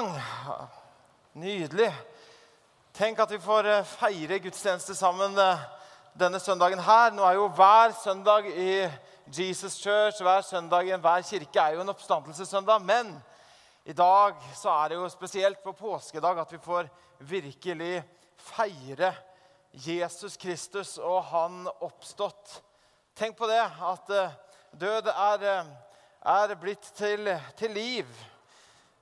lovsang. Nydelig. Tenk at vi får eh, feire gudstjeneste sammen eh, denne søndagen her. Nå er jo hver søndag i Jesus Church, hver søndag i enhver kirke er jo en oppstandelsessøndag. Men i dag så er det jo spesielt på påskedag at vi får virkelig feire Jesus Kristus og Han oppstått. Tenk på det, at eh, død er, er blitt til, til, liv.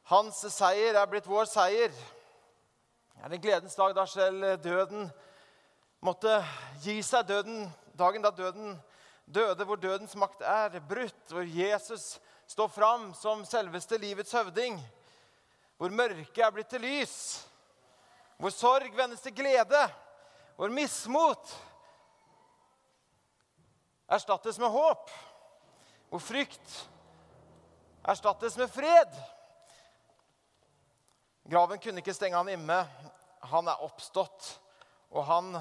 Hans seier er blitt vår seier. Det er en gledens dag da selv døden måtte gi seg. Døden, dagen da døden døde, hvor dødens makt er brutt, hvor Jesus står fram som selveste livets høvding. Hvor mørket er blitt til lys. Hvor sorg vendes til glede. Hvor mismot erstattes med håp. Hvor frykt erstattes med fred. Graven kunne ikke stenge han inne. Han er oppstått, og han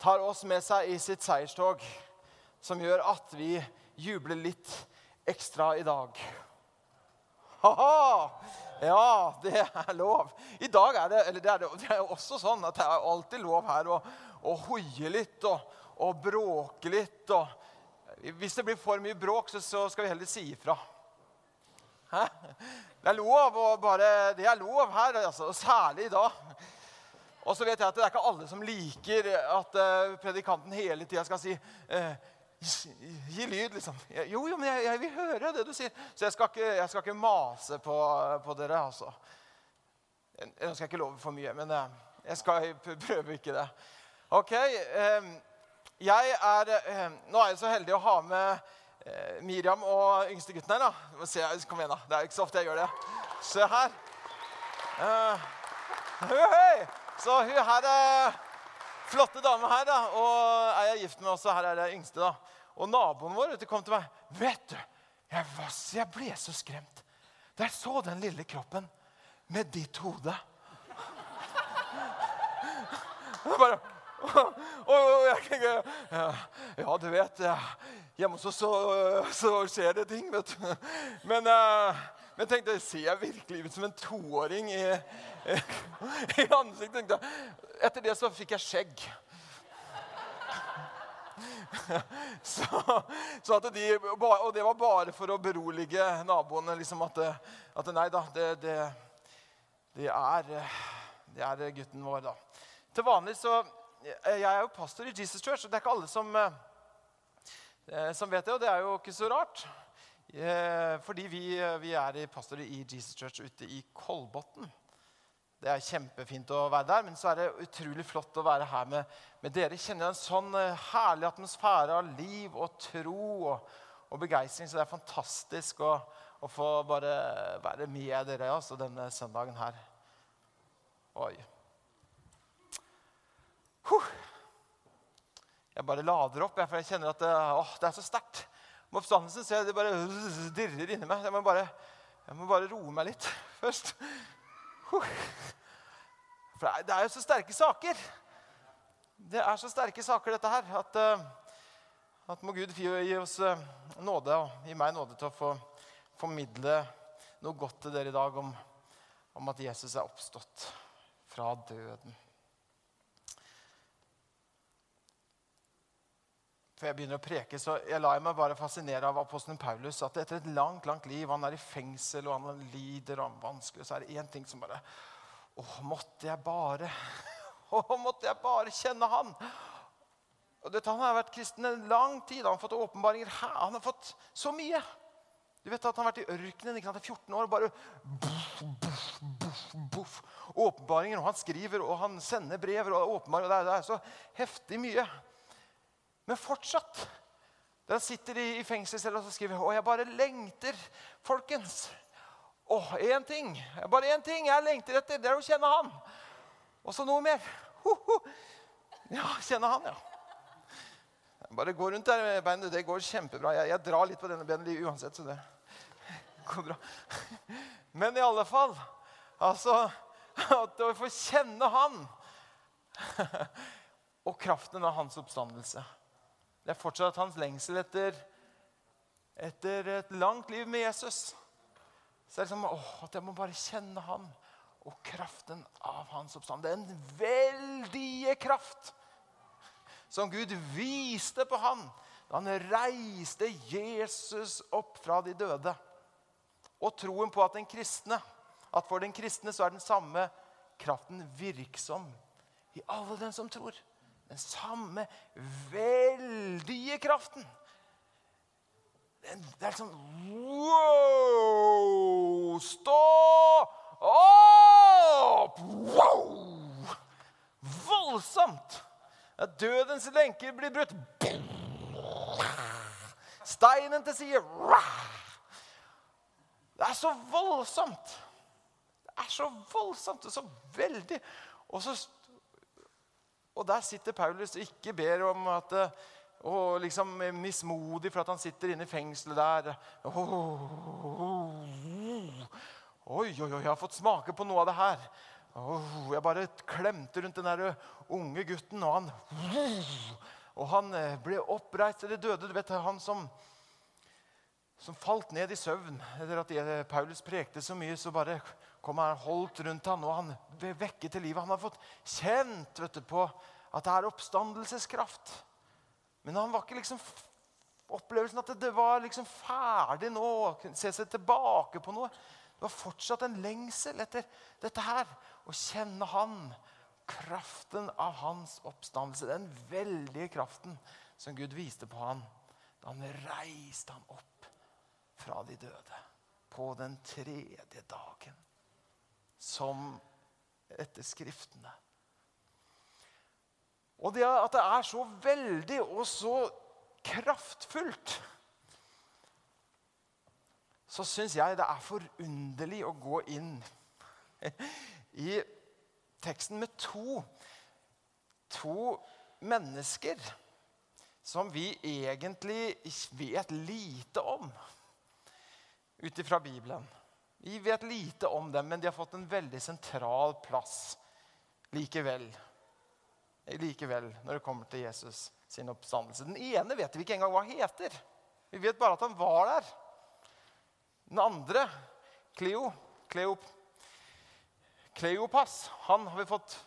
tar oss med seg i sitt seierstog, som gjør at vi jubler litt ekstra i dag. Ha-ha! Ja, det er lov. I dag er det, eller det er, det er også sånn at det er alltid lov her å, å hoie litt og, og bråke litt. og hvis det blir for mye bråk, så, så skal vi heller si ifra. Hæ? Det er lov å bare, det er lov her, altså, og særlig i dag. Og så vet jeg at det er ikke alle som liker at uh, predikanten hele tida skal si uh, Gi lyd, liksom. Jo, jo, men jeg, jeg, vil høre det du sier. Så jeg skal ikke, jeg skal ikke mase på, på, dere, altså. Nå skal jeg ikke love for mye, men uh, jeg skal prøve ikke det. Ok. Jeg er, eh, nå er jeg så heldig å ha med eh, Miriam og yngstegutten her. da. Se, kom igjen, da. Det er ikke så ofte jeg gjør det. Se her. Uh. Så hun her er flotte dame her, da. Og er jeg gift med også. Her er det yngste, da. Og naboen vår vet du, kom til meg. Vet du, jeg, var, jeg ble så skremt da jeg så den lille kroppen med ditt hode. bare ja, du vet Hjemme hos oss så, skjer det ting, vet du. Men, uh, men jeg tenkte, ser jeg virkelig ut som en toåring i, i ansiktet? Etter det så fikk jeg skjegg. Så, så de, og det var bare for å berolige naboene. Liksom at, at, nei da, det, det, det, er, det er gutten vår, da. Til vanlig så jeg er jo pastor i Jesus Church, og det er ikke alle som, eh, eh, som vet det. Og det er jo ikke så rart. Eh, fordi vi, vi er pastorer i Jesus Church ute i Kolbotn. Det er kjempefint å være der, men så er det utrolig flott å være her med, med dere. Kjenner en sånn herlig atmosfære av liv og tro og, og begeistring. Så det er fantastisk å, å, få bare være med dere altså, denne søndagen her. Oi. Jeg bare lader opp, for jeg kjenner at det, åh, det er så sterkt. Med oppstandelsen ser jeg det bare dirrer inni meg. Jeg må bare, jeg må bare roe meg litt først. For det er jo så sterke saker. Det er så sterke saker, dette her, at, eh, at må Gud gi oss eh, nåde og gi meg nåde til å få formidle noe godt til dere i dag om, om at Jesus er oppstått fra døden. Før jeg begynner å preke, så jeg lar meg bare fascinere av apostelen Paulus. At etter et langt langt liv, han er i fengsel og han lider og han vanskelig, så er det én ting som bare Å, måtte jeg bare Å, måtte jeg bare kjenne han? Og dette, Han har vært kristen en lang tid. Han har fått åpenbaringer. Han har fått så mye. Du vet at Han har vært i ørkenen ikke sant, i 14 år og bare buff, buff, buff, buff. Åpenbaringer. Og han skriver og han sender brev. og åpenbaringer, det er, det er så heftig mye. Men fortsatt. Der sitter sitter i, i fengselscella og skriver å, jeg bare lengter, folkens. Å, én ting. Bare én ting jeg lengter etter. Det er å kjenne han. Og så noe mer. Ho, ho. Ja, kjenne han, ja. Bare gå rundt der med beinet. Det går kjempebra. Jeg, jeg drar litt på denne benet uansett, så det går bra. Men i alle fall Altså At å få kjenne han og kraften av hans oppstandelse. Det er fortsatt hans lengsel etter, etter et langt liv med Jesus, så er det som åh, at jeg må bare kjenne han og kraften av hans oppstand. Den veldige kraft som Gud viste på han da han reiste Jesus opp fra de døde. Og troen på at den kristne, at for den kristne så er den samme kraften virksom i alle den som tror. Den samme veldige kraften. Det er sånn Wow! Stå opp! Wow! Voldsomt! Dødens lenker blir brutt. Steinen til side. Det er så voldsomt. Det er så voldsomt og så veldig. Og, så, og der sitter Paulus og ikke ber om at og liksom mismodig for at han sitter inne i fengselet der. Oi, oi, oi, jeg har fått smake på noe av det her. Jeg bare klemte rundt den der unge gutten, og han Og han eh, ble oppreist de døde. Du vet, han som, som falt ned i søvn etter at Paulus prekte så mye, så bare kom han holdt rundt han, og han ble vekket til livet. Han har fått kjent vet du, på at det er oppstandelseskraft. Men han var ikke liksom opplevelsen at det var liksom ferdig nå. Se seg tilbake på noe. Det var fortsatt en lengsel etter dette her. Å kjenne Han. Kraften av hans oppstandelse. Den veldige kraften som Gud viste på han da han reiste ham opp fra de døde på den tredje dagen. Som etter Skriftene. Og det at det er så veldig og så kraftfullt Så syns jeg det er forunderlig å gå inn i teksten med to, to mennesker som vi egentlig vet lite om ut ifra Bibelen. Vi vet lite om dem, men de har fått en veldig sentral plass likevel likevel når det kommer til Jesus sin oppstandelse. Den ene vet vi ikke engang hva heter. Vi vet bare at han var der. Den andre, Cleo, Cleop, Cleopas, han har vi fått,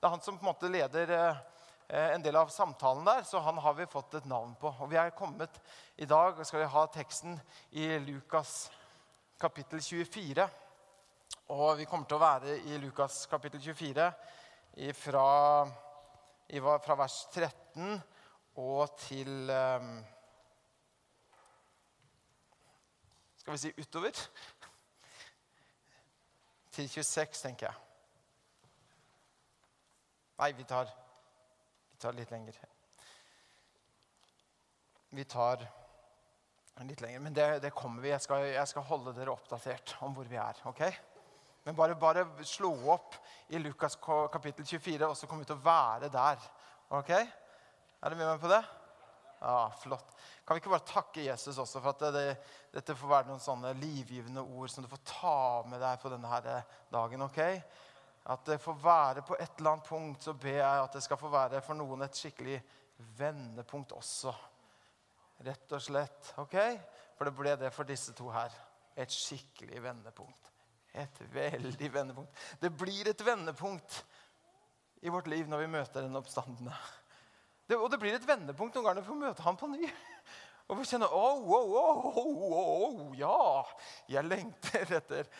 det er han som på en måte leder eh, en del av samtalen der, så han har vi fått et navn på. Og vi er kommet I dag skal vi ha teksten i Lukas kapittel 24. Og vi kommer til å være i Lukas kapittel 24 fra fra vers 13 og til um, Skal vi si utover? Til 26, tenker jeg. Nei, vi tar, vi tar litt lenger. Vi tar litt lenger. Men det, det kommer vi. Jeg skal, jeg skal, holde dere oppdatert om hvor vi er. ok? Men bare, bare slå opp i Lukas kapittel 24, og så kommer vi til å være der. Ok? Er dere med meg på det? Ja, Flott. Kan vi ikke bare takke Jesus også for at det, det, dette får være noen sånne livgivende ord som du får ta med deg på denne her dagen? ok? At det får være på et eller annet punkt, så ber jeg at det skal få være for noen et skikkelig vendepunkt også. Rett og slett. ok? For det ble det for disse to her. Et skikkelig vendepunkt. Et veldig vendepunkt. Det blir et vendepunkt i vårt liv når vi møter den oppstandende. Det, og det blir et vendepunkt noen ganger når vi får møte ham på ny. Og vi kjenner oh, oh, oh, oh, oh, Ja, jeg lengter etter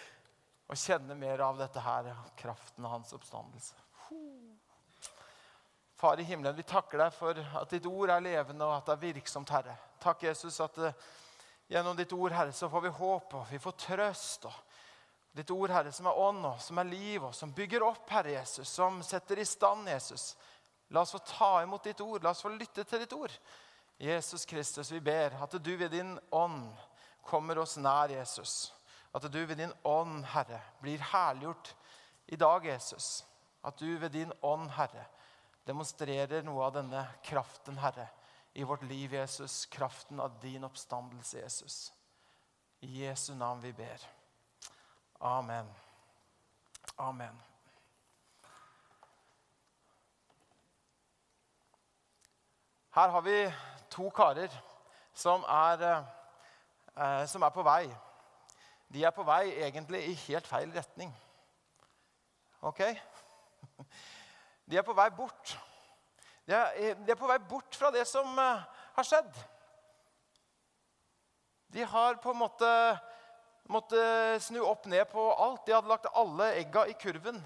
å kjenne mer av dette her, kraften av hans oppstandelse. Far i himmelen, vi takker deg for at ditt ord er levende og at det er virksomt, Herre. Takk, Jesus, at uh, gjennom ditt ord, Herre, så får vi håp og vi får trøst. og Ditt ord, Herre, som er ånd og som er liv, og som bygger opp, Herre Jesus, som setter i stand, Jesus. La oss få ta imot ditt ord. La oss få lytte til ditt ord. Jesus Kristus, vi ber at du ved din ånd kommer oss nær, Jesus. At du ved din ånd, Herre, blir herliggjort i dag, Jesus. At du ved din ånd, Herre, demonstrerer noe av denne kraften, Herre, i vårt liv, Jesus. Kraften av din oppstandelse, Jesus. I Jesu navn vi ber. Amen. Amen. Her har vi to karer som er eh, som er på vei, de er på vei egentlig i helt feil retning. Ok? De er på vei bort. De er, de er på vei bort fra det som eh, har skjedd. De har på en måte måttet snu opp ned på alt. De hadde lagt alle egga i kurven.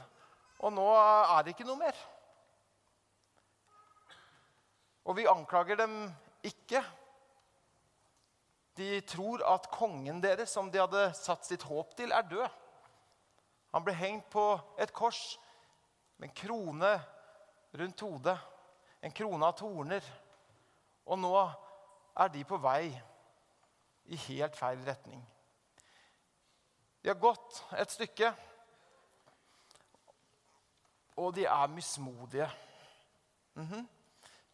Og nå er det ikke noe mer. Og vi anklager dem ikke. De tror at kongen deres, som de hadde satt sitt håp til, er død. Han ble hengt på et kors med en krone rundt hodet, en krone av torner. Og nå er de på vei i helt feil retning. De har gått et stykke, og de er mismodige. Mm -hmm.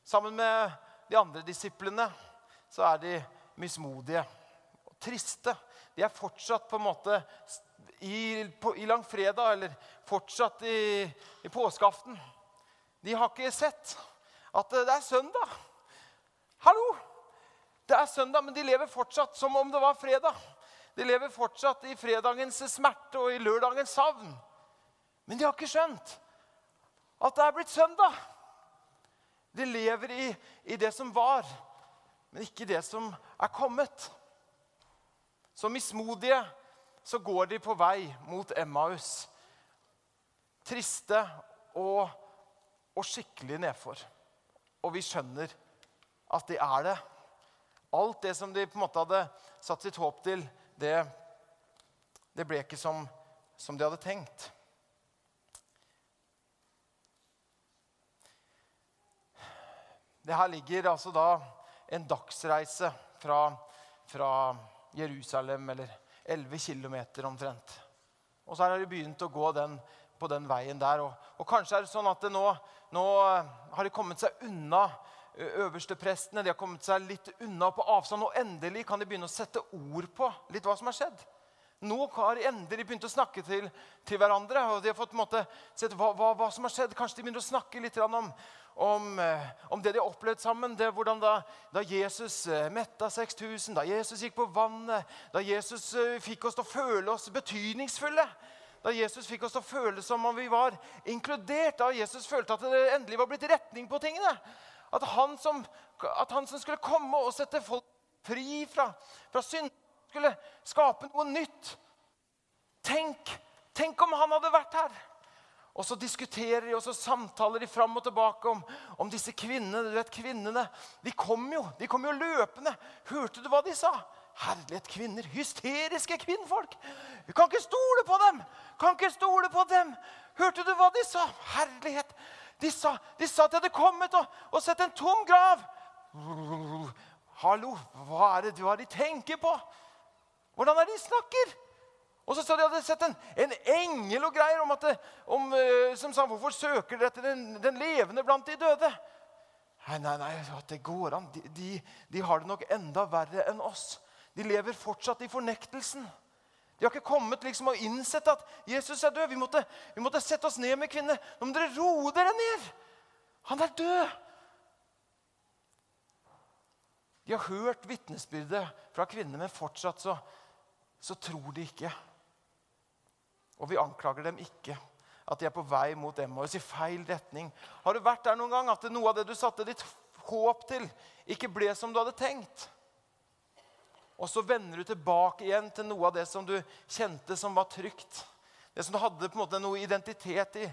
Sammen med de andre disiplene så er de mismodige og triste. De er fortsatt på en måte i, på, i langfredag eller fortsatt i, i påskeaften. De har ikke sett at det er søndag. Hallo! Det er søndag, men de lever fortsatt som om det var fredag. De lever fortsatt i fredagens smerte og i lørdagens savn. Men de har ikke skjønt at det er blitt søndag. De lever i, i det som var, men ikke det som er kommet. Som mismodige så går de på vei mot Emmaus. Triste og, og skikkelig nedfor. Og vi skjønner at de er det. Alt det som de på en måte hadde satt sitt håp til, det, det ble ikke som, som de hadde tenkt. Det her ligger altså da en dagsreise fra, fra Jerusalem, eller 11 km omtrent. Og så har de begynt å gå den, på den veien der. Og, og kanskje er det sånn at det nå, nå har de kommet seg unna øversteprestene. de har kommet seg litt unna på avstand. Og endelig kan de begynne å sette ord på litt hva som har skjedd. Nå har de endelig begynt å snakke til, til hverandre. og de har fått måte, sett hva, hva, hva, som har skjedd. Kanskje de begynner å snakke litt om, om, eh, om det de har opplevd sammen. Det, hvordan da, da Jesus eh, metta 6000, da Jesus gikk på vannet, da Jesus eh, fikk oss til å føle oss betydningsfulle. Da Jesus fikk oss til å føle som om vi var inkludert. Da Jesus følte at det endelig var blitt retning på tingene. At han som, at han som skulle komme og sette folk fri fra, fra synd, skulle skape noe nytt. Tenk, tenk om han hadde vært her! Og så diskuterer de og så samtaler de fram og tilbake om, om disse kvinnene. Du vet, kvinnene de kom jo de kom jo løpende. Hørte du hva de sa? Herlighet, kvinner. Hysteriske kvinnfolk. Vi kan ikke stole på dem! Kan ikke stole på dem! Hørte du hva de sa? Herlighet. De sa, de sa at de hadde kommet og, og sett en tom grav. Hallo, hva er det hva de tenker på? Hvordan er det de snakker? Og så sa de hadde sett en, en engel og greier om at det, om, uh, som sa hvorfor søker dere etter den, den, levende blant de døde. Nei, nei, nei, at det går an. De, de, de har det nok enda verre enn oss. De lever fortsatt i fornektelsen. De har ikke kommet liksom og innsett at Jesus er død. Vi måtte, vi måtte sette oss ned med kvinner. Nå må dere roe dere ned! Han er død! De har hørt vitnesbyrdet fra kvinner, men fortsatt så, så tror de ikke. Og vi anklager dem ikke. At de er på vei mot Emmaus i feil retning. Har du vært der noen gang at noe av det du satte ditt håp til, ikke ble som du hadde tenkt? Og så vender du tilbake igjen til noe av det som du kjente som var trygt. Det som du hadde på en måte noe identitet i.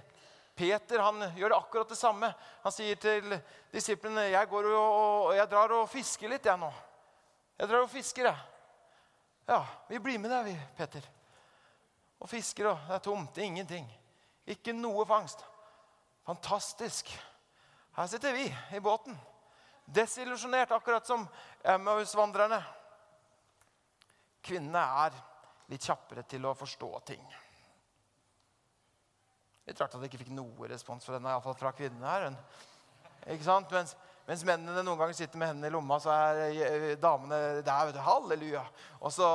Peter han gjør akkurat det samme. Han sier til disiplene jeg, går og, jeg drar og fisker litt, jeg nå. Jeg drar og fisker, jeg. Ja, vi blir med deg, vi, Peter. Og fisker, og det er tomt. Det er ingenting. Ikke noe fangst. Fantastisk. Her sitter vi i båten. Desillusjonert, akkurat som Emmaus-vandrerne. Kvinnene er litt kjappere til å forstå ting. Litt rart at jeg ikke fikk noe respons fra denne, iallfall fra kvinnene her. Ikke sant? Mens, mens, mennene noen ganger sitter med hendene i lomma, så er eh, damene der. vet du, Halleluja. Og så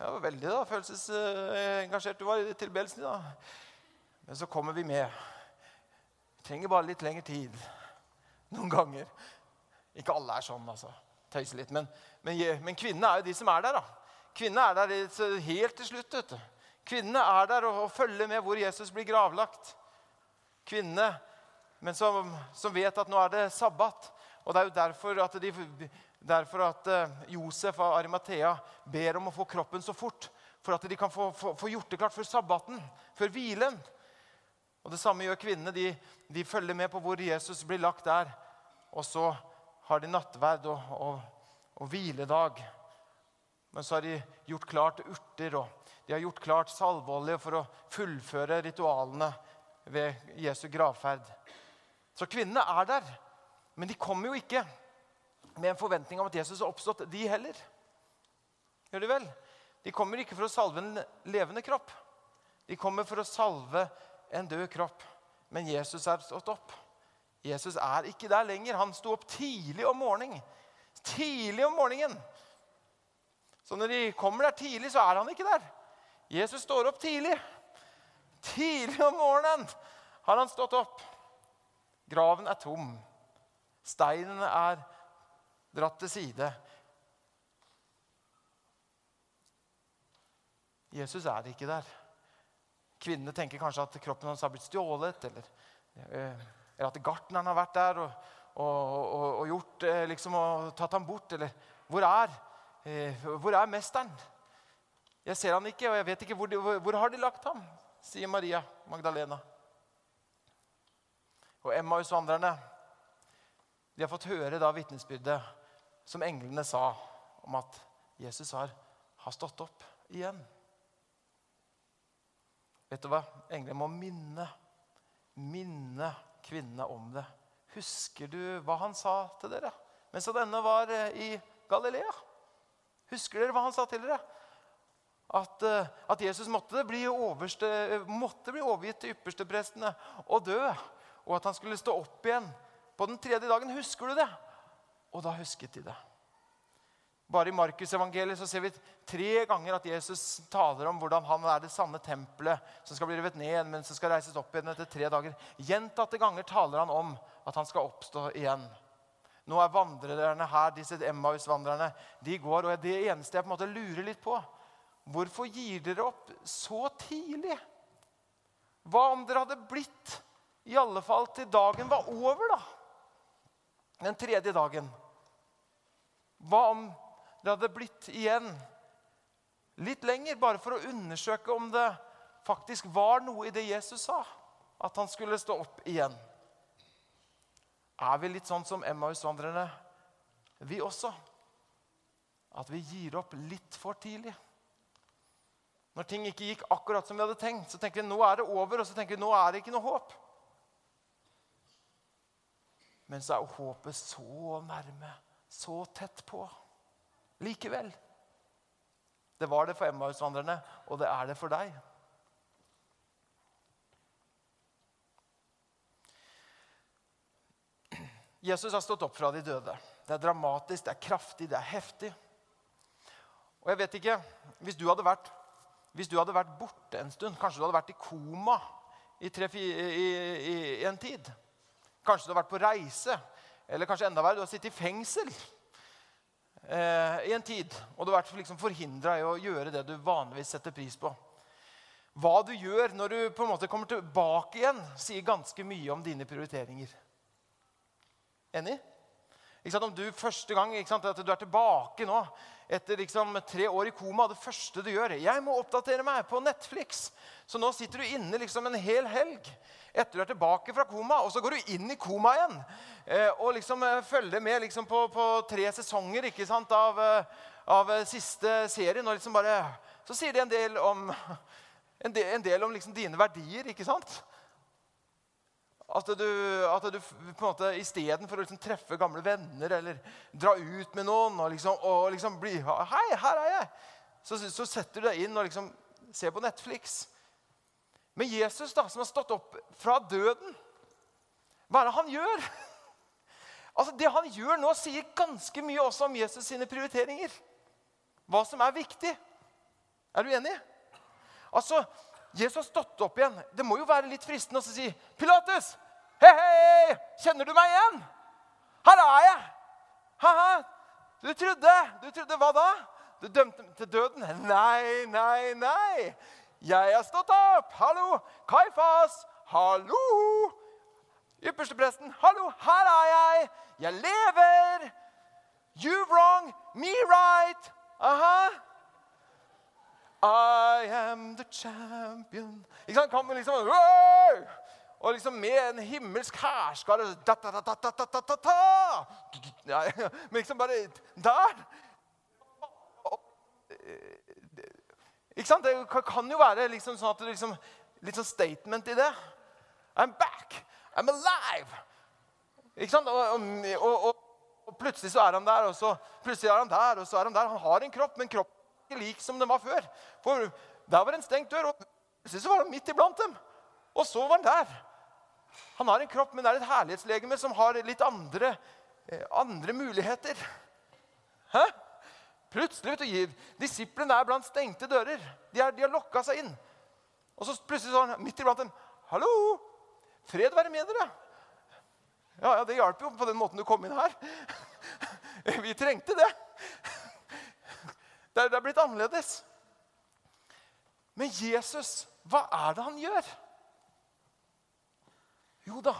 ja, Veldig da, følelsesengasjert du var i tilbedelsen. da. Men så kommer vi med. Vi trenger bare litt lengre tid. Noen ganger. Ikke alle er sånn, altså. Tøyser litt. Men, men, men kvinnene er jo de som er der. da. Kvinnene er der helt til slutt. vet du. Kvinnene er der og, og følger med hvor Jesus blir gravlagt. Kvinnene, men som, som, vet at nå er det sabbat. Og det er jo derfor at, de, derfor at uh, Josef av Arimathea ber om å få kroppen så fort. For at de kan få, få, få gjort det klart før sabbaten, før hvilen. Og Det samme gjør kvinnene. De, de, følger med på hvor Jesus blir lagt der. Og så har de nattverd og, og, og hviledag. Men så har de gjort klart urter og de har gjort klart salveolje for å fullføre ritualene ved Jesu gravferd. Så kvinnene er der, men de kommer jo ikke med en forventning om at Jesus har oppstått, de heller. Gjør de vel? De kommer ikke for å salve en levende kropp. De kommer for å salve en død kropp. Men Jesus er stått opp. Jesus er ikke der lenger. Han sto opp tidlig om morgenen. Tidlig om morgenen. Så når de kommer der tidlig, så er han ikke der. Jesus står opp tidlig. Tidlig om morgenen har han stått opp. Graven er tom. Steinene er dratt til side. Jesus er ikke der. Kvinnene tenker kanskje at kroppen hans har blitt stjålet, eller, eh, eller at gartneren har vært der og, og, og, og gjort, eh, liksom, tatt ham bort. Eller hvor er, eh, hvor er mesteren? Jeg ser han ikke, og jeg vet ikke hvor, de, hvor har de lagt ham, sier Maria Magdalena. Og Emmaus-vandrerne de har fått høre da vitnesbyrdet som englene sa om at Jesus har, har stått opp igjen. Vet du hva? Englene må minne, minne kvinnene om det. Husker du hva han sa til dere mens denne var eh, i Galilea? Husker dere hva han sa til dere? At, eh, at, Jesus måtte bli, overste, måtte bli overgitt til yppersteprestene og dø. Og at han skulle stå opp igjen på den tredje dagen. Husker du det? Og da husket de det. Bare i Markusevangeliet ser vi tre ganger at Jesus taler om hvordan han er det sanne tempelet som skal bli revet ned, men som skal reises opp igjen etter tre dager. Gjentatte ganger taler han om at han skal oppstå igjen. Nå er vandrerne her, disse Emmaus-vandrerne, de går, og det eneste jeg på en måte lurer litt på, Hvorfor gir dere opp så tidlig? Hva om dere hadde blitt i alle fall til dagen var over, da? Den tredje dagen. Hva om dere hadde blitt igjen litt lenger, bare for å undersøke om det faktisk var noe i det Jesus sa? At han skulle stå opp igjen. Er vi litt sånn som Emmaus-vandrerne, vi også? At vi gir opp litt for tidlig? Når ting ikke gikk akkurat som vi hadde tenkt, så tenker vi nå er det over, og så tenker vi nå er det ikke noe håp. Men så er håpet så nærme, så tett på. Likevel. Det var det for Emmaus-vandrerne, og det er det for deg. Jesus har stått opp fra de døde. Det er dramatisk, det er kraftig, det er heftig. Og jeg vet ikke, Hvis du hadde vært du hadde vært borte en stund, kanskje du hadde vært i koma i, tre, i, i, i en tid Kanskje du hadde vært på reise, eller kanskje enda verre, du har sittet i fengsel eh, i en tid. Og du har vært liksom forhindra i å gjøre det du vanligvis setter pris på. Hva du gjør når du på en måte kommer tilbake igjen, sier ganske mye om dine prioriteringer. Enig? Om du første gang at du er tilbake nå etter liksom tre år i koma, det første du gjør 'Jeg må oppdatere meg på Netflix.' Så nå sitter du inne liksom en hel helg etter du er tilbake fra koma, og så går du inn i koma igjen. Eh, og liksom eh, følger med liksom på, på, tre sesonger ikke sant, av, eh, av siste serien. og liksom bare, Så sier det en del om, en del, en del om liksom dine verdier. ikke sant? At du, at du på en måte istedenfor å liksom treffe gamle venner eller dra ut med noen og liksom, og liksom bli Hei, her er jeg! Så, så, setter du deg inn og liksom ser på Netflix. Men Jesus, da, som har stått opp fra døden, hva er det han gjør? Altså, Det han gjør nå, sier ganske mye også om Jesus sine prioriteringer. Hva som er viktig. Er du enig? Altså, Jesus har stått opp igjen. Det må jo være litt fristende å si, 'Pilates! hei, hei, kjenner du meg igjen? Her er jeg.' Ha-ha. Du, trodde. Du trodde hva da? Du dømte meg til døden? Nei, nei, nei. Jeg har stått opp. Hallo. Kaifas. Hallo. Ypperstepresten. Hallo, her er jeg. Jeg lever. You wrong, me right. Aha. I am the champion. Ikke sant? Man liksom Whoa! Og liksom med en himmelsk hærskare Men liksom bare der Ikke sant? Det kan jo være liksom sånn at det liksom, litt sånn statement i det. I'm back. I'm alive. Ikke sant? Og, og, og, og, plutselig så er han der, og så plutselig er han der, og så er han der. Han har en kropp, men kroppen ikke lik som den var før. For der var det en stengt dør, og så var han midt iblant dem. Og så var han der. Han har en kropp, men det er et herlighetslegeme som har litt andre, eh, andre muligheter. Hæ? Plutselig, vet du, Disiplene er blant stengte dører. De, er, de har lokka seg inn. Og så plutselig sånn, midt iblant dem 'Hallo! Fred være med dere.' Ja, ja, det hjalp jo på den måten du kom inn her. Vi trengte det. Det er blitt annerledes. Men Jesus, hva er det han gjør? Jo da,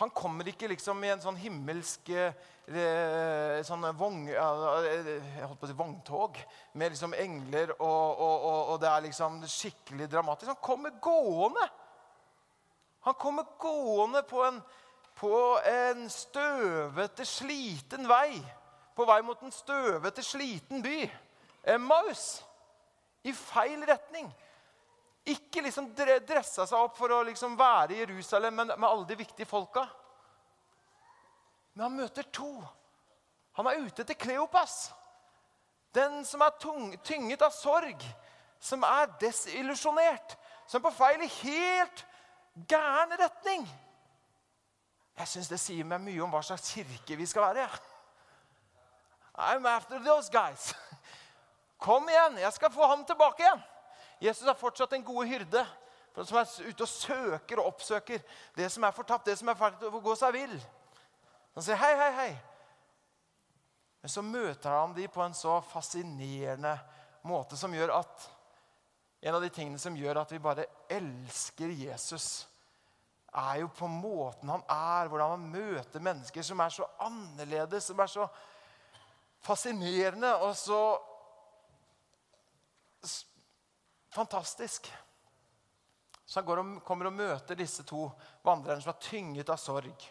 han kommer ikke liksom i en sånn himmelsk eh, sånn vogn, jeg holdt på å si vogntog med liksom engler, og, og, og, og, det er liksom skikkelig dramatisk. Han kommer gående. Han kommer gående på en, på en støvete, sliten vei. På vei mot en støvete, sliten by. Emmaus. I feil retning. Ikke liksom dressa seg opp for å liksom være i Jerusalem med, med alle de viktige folka. Men han møter to. Han er ute etter Kleopas. Den som er tung, tynget av sorg, som er desillusjonert, som er på feil i helt gæren retning. Jeg syns det sier meg mye om hva slags kirke vi skal være. I'm after those guys. Kom igjen, jeg skal få ham tilbake igjen. Jesus er fortsatt en gode hyrde som er ute og søker og oppsøker det som er fortapt, det som er ferdig å gå seg vill. Han sier, 'Hei, hei, hei.' Men så møter han dem på en så fascinerende måte som gjør at En av de tingene som gjør at vi bare elsker Jesus, er jo på måten han er, hvordan han møter mennesker som er så annerledes, som er så fascinerende og så Fantastisk. Så han og, kommer og møter disse to vandrerne som er tynget av sorg.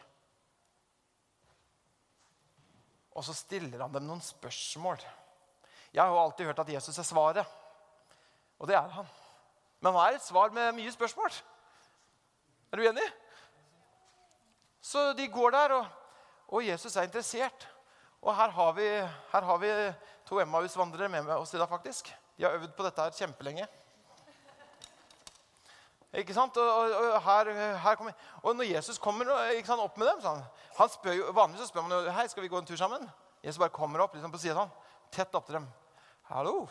Og så stiller han dem noen spørsmål. Jeg har jo alltid hørt at Jesus er svaret. Og det er han. Men han er et svar med mye spørsmål. Er du enig? Så de går der, og, og Jesus er interessert. Og her har vi, her har vi to Emmaus-vandrere med oss i dag, faktisk. De har øvd på dette her kjempelenge. Ikke sant? Og, og, og, her, her kommer, og når Jesus kommer sant, opp med dem sånn, han spør jo, Vanligvis så spør man jo, hei, skal vi gå en tur sammen. Jesus bare kommer opp liksom på sida sånn, tett opp til dem. 'Hallo,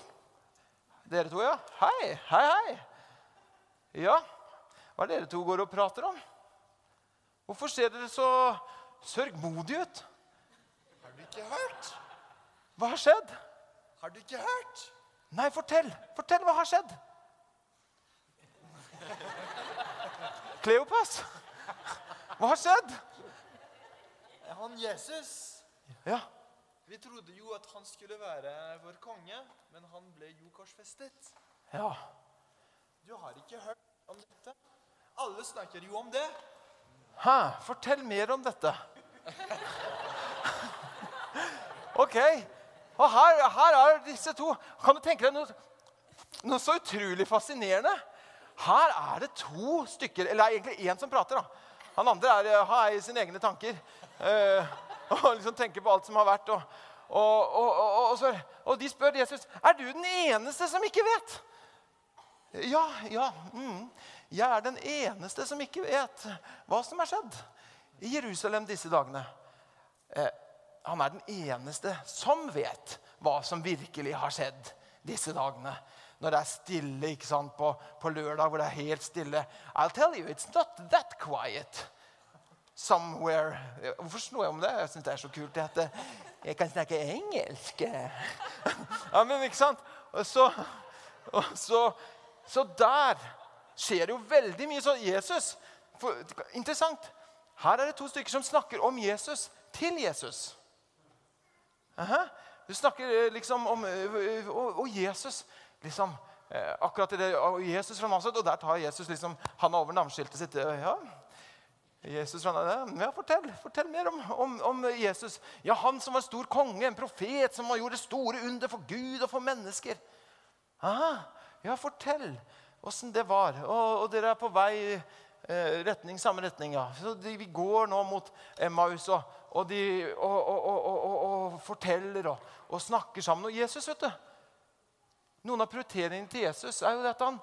dere to, ja? Hei, hei, hei.' Ja, hva er det dere to går og prater om? Hvorfor ser dere så sørgmodige ut? Har du ikke hørt? Hva har skjedd? Har du ikke hørt? Nei, fortell. Fortell, hva har skjedd? Kleopas, hva har skjedd? Han Jesus Ja. Vi trodde jo at han skulle være vår konge, men han ble jo korsfestet. Ja. Du har ikke hørt om dette? Alle snakker jo om det. Hæ? Fortell mer om dette. Ok. Og her, her er disse to. Kan du tenke deg noe, noe så utrolig fascinerende? Her er det to stykker Eller det er egentlig én som prater. da. Han andre er, eh, har i sine egne tanker. Eh, og liksom tenker på alt som har vært. Og, og, og, så, og, de spør Jesus er du den eneste som ikke vet. Ja, ja. Mm. Jeg er den eneste som ikke vet hva som er skjedd i Jerusalem disse dagene. Uh, han er den eneste som vet hva som virkelig har skjedd disse dagene når det er stille ikke sant, på, på, lørdag, hvor det er helt stille. I'll tell you, it's not that quiet. somewhere. Hvorfor snår jeg om det? Jeg syns det er så kult at eh, jeg kan snakke engelsk. ja, men ikke sant? Og så, og så, så der skjer det jo veldig mye. Så Jesus for, Interessant. Her er det to stykker som snakker om Jesus til Jesus. Aha. Du snakker eh, liksom om eh, Og, Jesus liksom, eh, Akkurat i det, og Jesus fra Nasaret, og der tar Jesus liksom handa over navneskiltet sitt. Ja, Jesus fra Nasaret, ja, fortell, fortell mer om, om, om, Jesus. Ja, Han som var stor konge, en profet som gjorde store under for Gud og for mennesker. Aha, ja, fortell åssen det var. Og, og, dere er på vei retning, samme retning. ja. Så de, Vi går nå mot Emmaus, og, og de og, forteller og, snakker sammen. Og Jesus, vet du Noen av prioriteringene til Jesus er jo at han,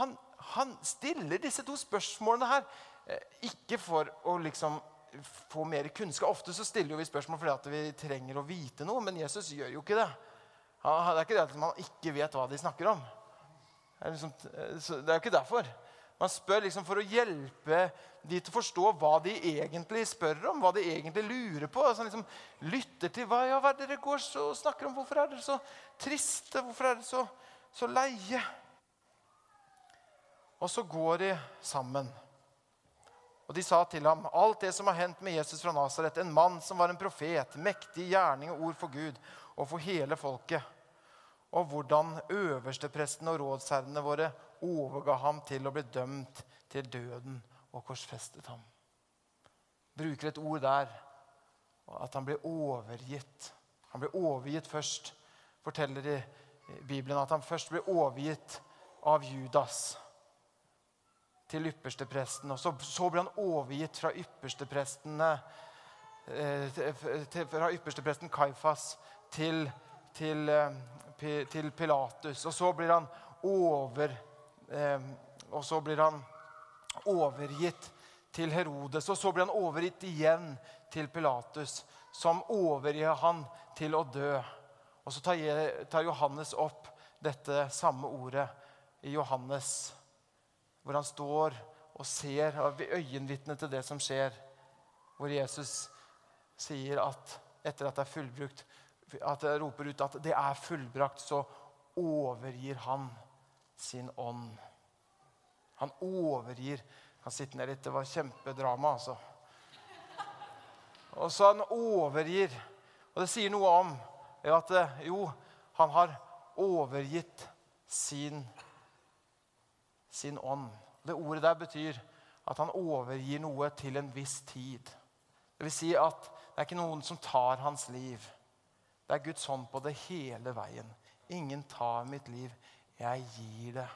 han, han stiller disse to spørsmålene her. Eh, ikke for å liksom få mer kunnskap. Ofte så stiller vi spørsmål fordi vi trenger å vite noe, men Jesus gjør jo ikke det. Det er ikke det at man ikke vet hva de snakker om. Det er, liksom, det er jo ikke derfor. Man spør liksom for å hjelpe de til å forstå hva de egentlig spør om. Hva de egentlig lurer på. Så han liksom Lytter til hva, ja, hva dere går og snakker om. Hvorfor er dere så triste? Hvorfor er dere så, så leie? Og så går de sammen. Og de sa til ham alt det som har hendt med Jesus fra Nasaret, en mann som var en profet, mektig gjerning og ord for Gud og for hele folket og hvordan øverstepresten og rådsherrene våre overga ham til å bli dømt til døden og korsfestet ham. Bruker et ord der at han ble overgitt. Han ble overgitt først, forteller i Bibelen at han først ble overgitt av Judas til ypperstepresten. Og så, så ble han overgitt fra yppersteprestene eh, fra ypperstepresten Kaifas til, til eh, til Pilatus. Og så blir han, over, eh, og så blir han overgitt til Herodes. Og så blir han overgitt igjen til Pilatus, som overgir han til å dø. Og så tar, Johannes opp dette samme ordet i Johannes, hvor han står og ser øyenvitne til det som skjer. Hvor Jesus sier at etter at det er fullbrukt, at roper ut at det er fullbrakt, så overgir han sin ånd. Han overgir Han sitter ned litt. Det var kjempedrama, altså. Og så han overgir. Og det sier noe om at jo, han har overgitt sin, sin ånd. Det ordet der betyr at han overgir noe til en viss tid. Det vil si at det er ikke noen som tar hans liv. Det er Guds hånd på det hele veien. Ingen tar mitt liv. Jeg gir det.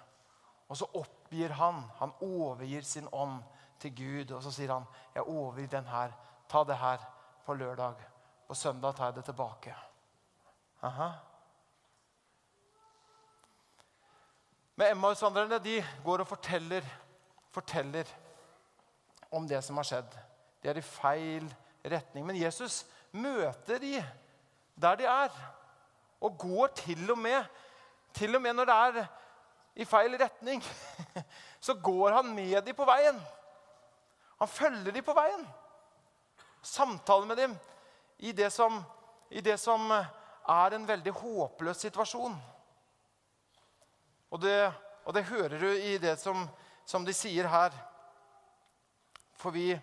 Og så oppgir han. Han overgir sin ånd til Gud. Og så sier han, 'Jeg overgir den her. Ta det her på lørdag. På søndag tar jeg det tilbake.' Aha. Men Emmaus-vandrerne de går og forteller, forteller om det som har skjedd. De er i feil retning. Men Jesus møter de der de er. Og går til og med til og med når det er i feil retning, så går han med dem på veien. Han følger dem på veien. Samtaler med dem i det som, i det som er en veldig håpløs situasjon. Og det, og det hører du i det som, som de sier her. For vi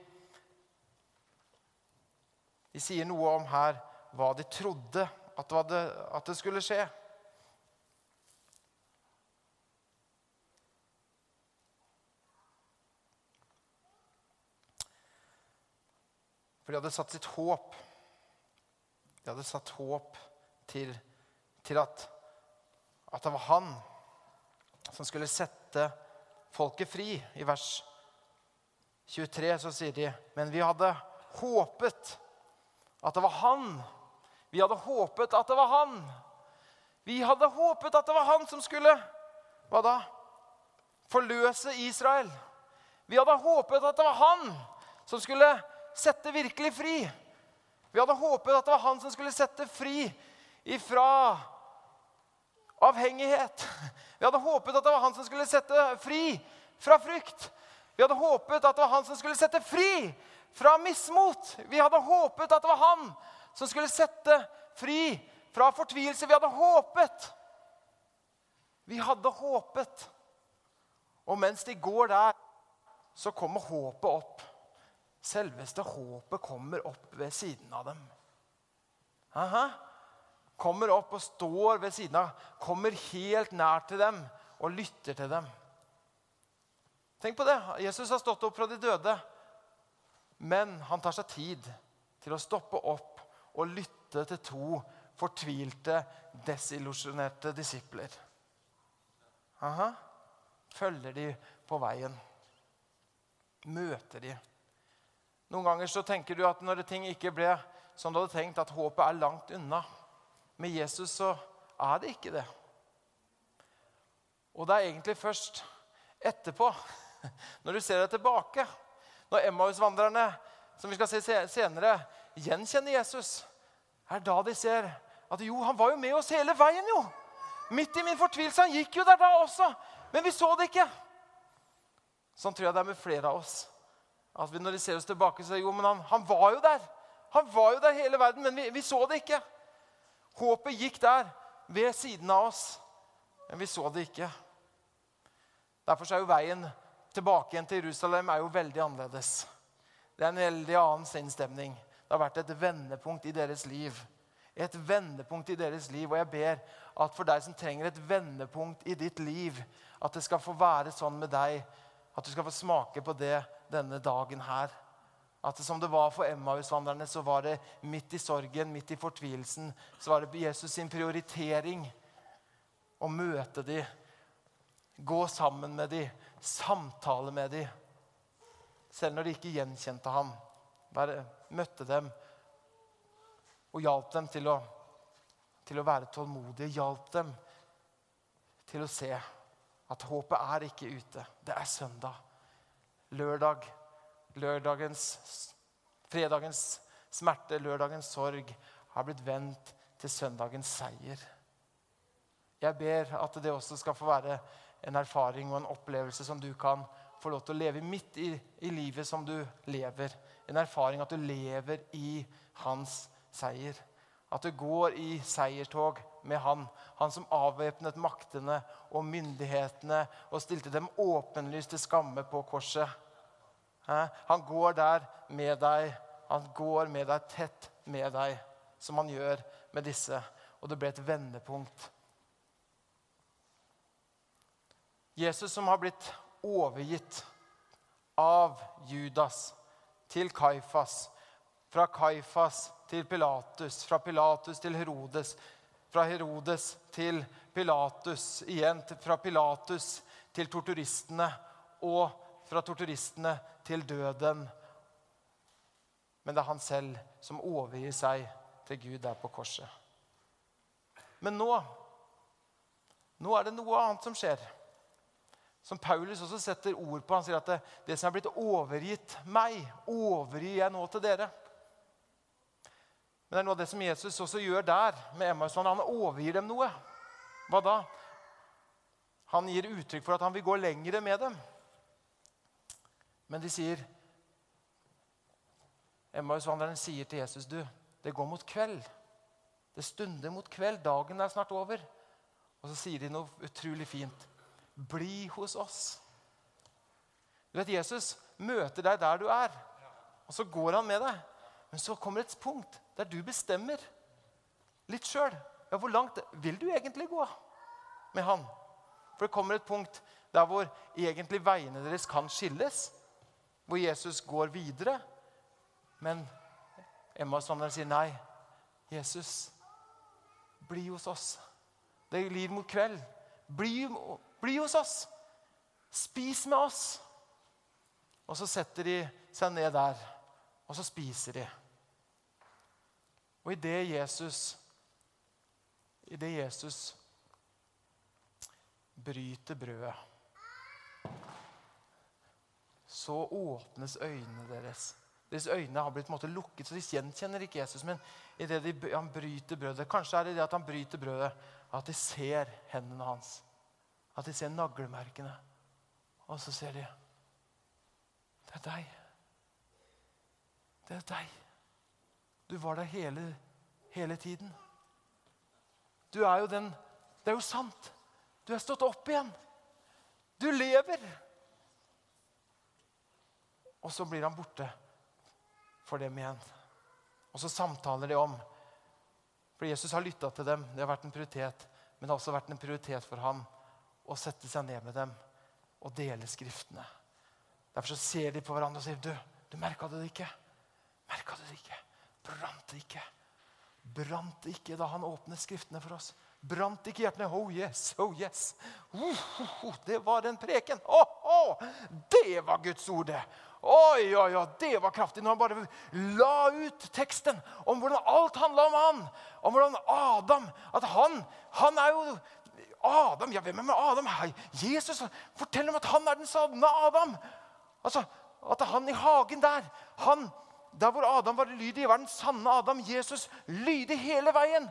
De sier noe om her hva de trodde at det, at det skulle skje. For de hadde satt sitt håp De hadde satt håp til, til at, at det var han som skulle sette folket fri. I vers 23 så sier de, men vi hadde håpet at det var han vi hadde håpet at det var han. Vi hadde håpet at det var han som skulle hva da? Forløse Israel. Vi hadde håpet at det var han som skulle sette virkelig fri. Vi hadde håpet at det var han som skulle sette fri ifra avhengighet. Vi hadde håpet at det var han som skulle sette fri fra frykt. Vi hadde håpet at det var han som skulle sette fri fra mismot. Vi hadde håpet at det var han som skulle sette fri fra fortvilelse. Vi hadde håpet. Vi hadde håpet. Og mens de går der, så kommer håpet opp. Selveste håpet kommer opp ved siden av dem. Aha. Kommer opp og står ved siden av, kommer helt nær til dem og lytter til dem. Tenk på det. Jesus har stått opp fra de døde. Men han tar seg tid til å stoppe opp og lytte til to fortvilte, desillusjonerte disipler. Aha. Følger de på veien. Møter de. Noen ganger så tenker du at når ting ikke ble som du hadde tenkt, at håpet er langt unna. Med Jesus så er det ikke det. Og det er egentlig først etterpå, når du ser deg tilbake, når Emmaus-vandrerne, som vi skal se senere, gjenkjenner Jesus, er da de ser at jo, han var jo med oss hele veien, jo. Midt i min fortvilelse. Han gikk jo der da også, men vi så det ikke. Sånn tror jeg det er med flere av oss. At vi, når de ser oss tilbake, så jo, men han, han var jo der. Han var jo der hele verden, men vi, vi så det ikke. Håpet gikk der, ved siden av oss, men vi så det ikke. Derfor er jo veien tilbake igjen til Jerusalem er jo veldig annerledes. Det er en veldig annen sinnsstemning. Det har vært et vendepunkt i deres liv. Et vendepunkt i deres liv. Og jeg ber at for deg som trenger et vendepunkt i ditt liv, at det skal få være sånn med deg at du skal få smake på det denne dagen her. At det, som det var for Emmaus-vandrerne, så var det midt i sorgen, midt i fortvilelsen, så var det Jesus sin prioritering å møte dem, gå sammen med dem, samtale med dem. Selv når de ikke gjenkjente ham. Bare møtte dem og hjalp dem til å, til å være tålmodige. Hjalp dem til å se at håpet er ikke ute. Det er søndag. Lørdag. Lørdagens, fredagens smerte, lørdagens sorg, har blitt vendt til søndagens seier. Jeg ber at det også skal få være en erfaring og en opplevelse som du kan få lov til å leve midt i, i livet som du lever. En erfaring at du lever i hans seier. At du går i seiertog med han. Han som avvæpnet maktene og myndighetene og stilte dem åpenlyst til skamme på korset. Han går der med deg. Han går med deg tett med deg, som han gjør med disse. Og det ble et vendepunkt. Jesus som har blitt overgitt av Judas til Kaifas. Fra Kaifas til Pilatus, fra Pilatus til Herodes, fra Herodes til Pilatus, igjen fra Pilatus til torturistene, og fra torturistene til døden. Men det er han selv som overgir seg til Gud der på korset. Men nå nå er det noe annet som skjer. Som Paulus også setter ord på. Han sier at det, det som er blitt overgitt meg, overgir jeg nå til dere. Men det er noe av det som Jesus også gjør der med Emmaus. Han overgir dem noe. Hva da? Han gir uttrykk for at han vil gå lengre med dem. Men de sier Emmaus-vandreren sier til Jesus du, det går mot kveld. Det stunder mot kveld. Dagen er snart over. Og så sier de noe utrolig fint. Bli hos oss. Du vet, Jesus møter deg der du er, og så går han med deg. Men så kommer et punkt der du bestemmer litt sjøl. Ja, hvor langt vil du egentlig gå med han? For det kommer et punkt der hvor egentlig veiene deres kan skilles. Hvor Jesus går videre. Men Emma og Sander sier nei. Jesus, bli hos oss. Det glir mot kveld. Bli, bli hos oss. Spis med oss. Og så setter de seg ned der, og så spiser de. Og idet Jesus i det Jesus bryter brødet, så åpnes øynene deres. Deres øyne har blitt måte, lukket, så de gjenkjenner ikke Jesus. Men idet de, han bryter brødet Kanskje er det det at han bryter brødet, at de ser hendene hans. At de ser naglemerkene. Og så ser de Det er deg. Det er deg. Du var der hele, hele tiden. Du er jo den Det er jo sant. Du er stått opp igjen. Du lever. Og så blir han borte for dem igjen. Og så samtaler de om For Jesus har lytta til dem. Det har vært en prioritet. Men det har også vært en prioritet for ham å sette seg ned med dem og dele Skriftene. Derfor så ser de på hverandre og sier, 'Du, du merka det ikke?' Merka du det ikke? Brant det ikke? Brant det ikke da han åpnet Skriftene for oss? Brant ikke hjertene? Oh yes, oh yes. Uh, uh, uh, det var den preken. Oh, det var Guds ord, det. Oi, oi, oi, det var kraftig når han bare la ut teksten om hvordan alt handla om han. Om hvordan Adam At han, han er jo Adam, ja, Hvem er med Adam? Hei, Jesus forteller om at han er den savna Adam. Altså, At han i hagen der han, Der hvor Adam var lydig, var den sanne Adam. Jesus lydig hele veien.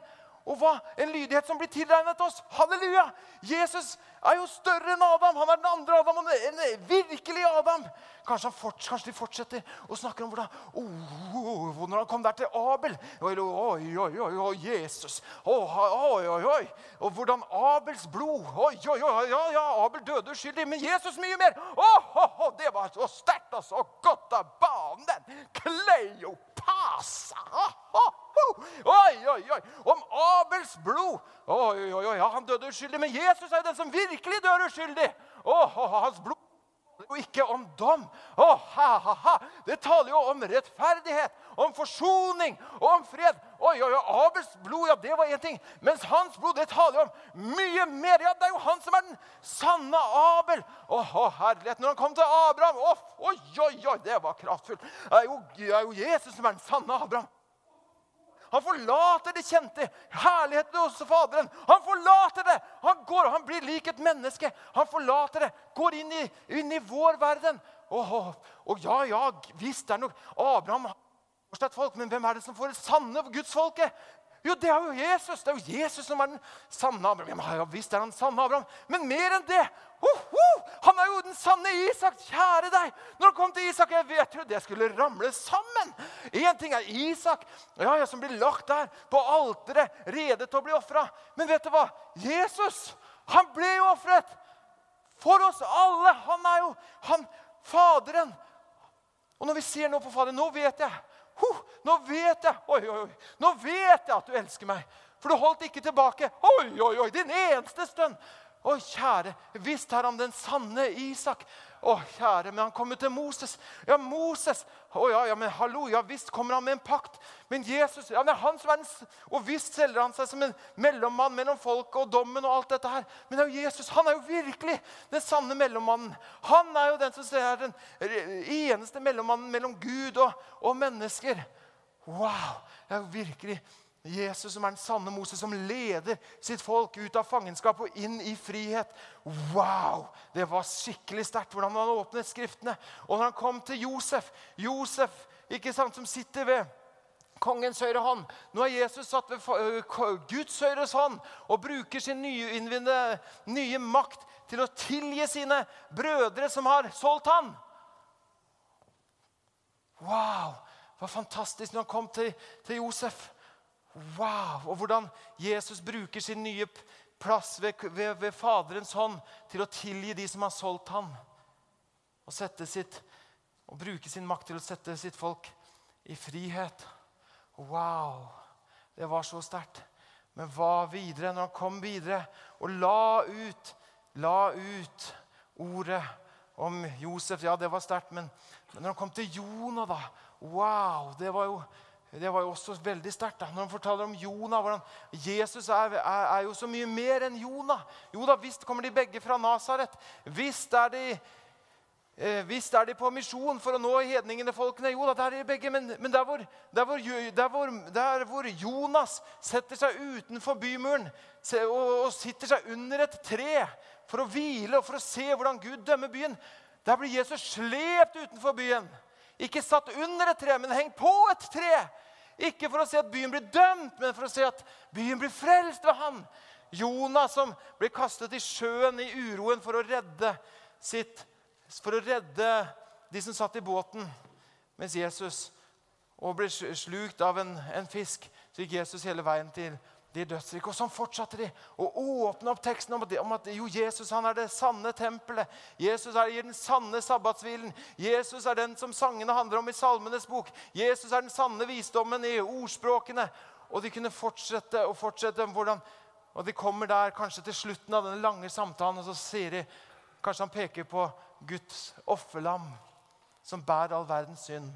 Og hva? En lydighet som blir tilregnet oss. Halleluja! Jesus er jo større enn Adam. Han er den andre Adam, en virkelig Adam. Kanskje, fort, kanskje de fortsetter å snakke om hvordan oh, oh, Når han kom der til Abel Oi, oi, oi, oi Jesus. Oh, oi, oi, oi. Og hvordan Abels blod Oi, oi, oi, ja, ja, Abel døde uskyldig, men Jesus mye mer. Oh, oh, oh, det var så sterkt og så godt av banen. Kleopasa. Oh, oh. Oi, oi, oi! Om Abels blod. Oi, oi, oi, Han døde uskyldig, men Jesus er den som virkelig dør uskyldig. Oh, oh, hans blod og ikke om dom. Oh, ha, ha, ha. Det taler jo om rettferdighet, om forsoning og om fred. Oi, oi, oi, Abels blod, ja, det var én ting. Mens hans blod det taler om mye mer. Ja, Det er jo han som er den sanne Abel. Å, oh, herlighet. Når han kom til Abraham oh, Oi, oi, oi, det var kraftfullt. Det er jo, det er jo Jesus som er den sanne Abraham. Han forlater det kjente. Herligheten hos Faderen. Han forlater det! Han går, han blir lik et menneske. Han forlater det, går inn i, inn i vår verden. Og, og, og, ja, ja, visst det er nok Abraham har folk, men hvem er det som får det sanne gudsfolket? Jo, det er jo Jesus. Det er jo Jesus som er den sanne Abraham. Ja, visst er han sanne Abraham, men mer enn det. Oh, oh, han er jo den sanne Isak. Kjære deg. Når han kom til Isak, jeg vet jo det skulle ramle sammen. Én ting er Isak, ja, ja, som blir lagt der på alteret, rede til å bli ofra. Men vet du hva? Jesus, han ble jo ofret for oss alle. Han er jo han, Faderen. Og når vi ser nå på Faderen, nå vet jeg Huh, nå vet jeg oi, oi, oi, nå vet jeg at du elsker meg. For du holdt ikke tilbake. Oi, oi, oi, din eneste stund. Å, kjære, visst har han den sanne Isak. Å, kjære, men han kommer til Moses. Ja, Moses. Å, ja, ja, men hallo, ja, visst kommer han med en pakt. Men Jesus ja, det er han som er den, Og visst selger han seg som en mellommann mellom folket og dommen. og alt dette her. Men det er jo Jesus. Han er jo virkelig den sanne mellommannen. Han er jo den som er den eneste mellommannen mellom Gud og, og mennesker. Wow! Det er jo virkelig Jesus som er den sanne Moses, som leder sitt folk ut av fangenskap og inn i frihet. Wow! Det var skikkelig sterkt hvordan han åpnet Skriftene. Og når han kom til Josef, Josef ikke sant, som sitter ved kongens høyre hånd. Nå er Jesus satt ved Guds høyre hånd og bruker sin nyinnvinde nye makt til å tilgi sine brødre som har solgt han. Wow! Det var fantastisk når han kom til, til Josef. Wow! Og hvordan Jesus bruker sin nye plass ved, ved, ved, Faderens hånd til å tilgi de som har solgt ham. Og, sitt, og bruke sin makt til å sette sitt folk i frihet. Wow! Det var så sterkt. Men hva videre? Når han kom videre og la ut, la ut ordet om Josef Ja, det var sterkt. Men, men når han kom til Jonah, da Wow! Det var jo det var jo også veldig sterkt når han forteller om Jonah. hvordan Jesus er, er, er, jo så mye mer enn Jonah. Jo da, Visst kommer de begge fra Nasaret. Visst er de eh, Visst er de på misjon for å nå hedningene folkene. Jo da, der er de begge. Men, men der, hvor, der, hvor, der, hvor, der, hvor, Jonas setter seg utenfor bymuren og, og sitter seg under et tre for å hvile og for å se hvordan Gud dømmer byen, der blir Jesus slept utenfor byen. Ikke satt under et tre, men hengt på et tre. Ikke for å se at byen blir dømt, men for å se at byen blir frelst ved han. Jonas som blir kastet i sjøen i uroen for å redde sitt For å redde de som satt i båten. Mens Jesus og ble slukt av en, en fisk, så gikk Jesus hele veien til de dødsrike. Og sånn fortsatte de å åpne opp teksten om at, om at jo, Jesus han er det sanne tempelet. Jesus er, gir den sanne sabbatshvilen. Jesus er den som sangene handler om i Salmenes bok. Jesus er den sanne visdommen i ordspråkene. Og de kunne fortsette og fortsette hvordan Og de kommer der kanskje til slutten av den lange samtalen, og så sier de Kanskje han peker på Guds offerlam som bærer all verdens synd.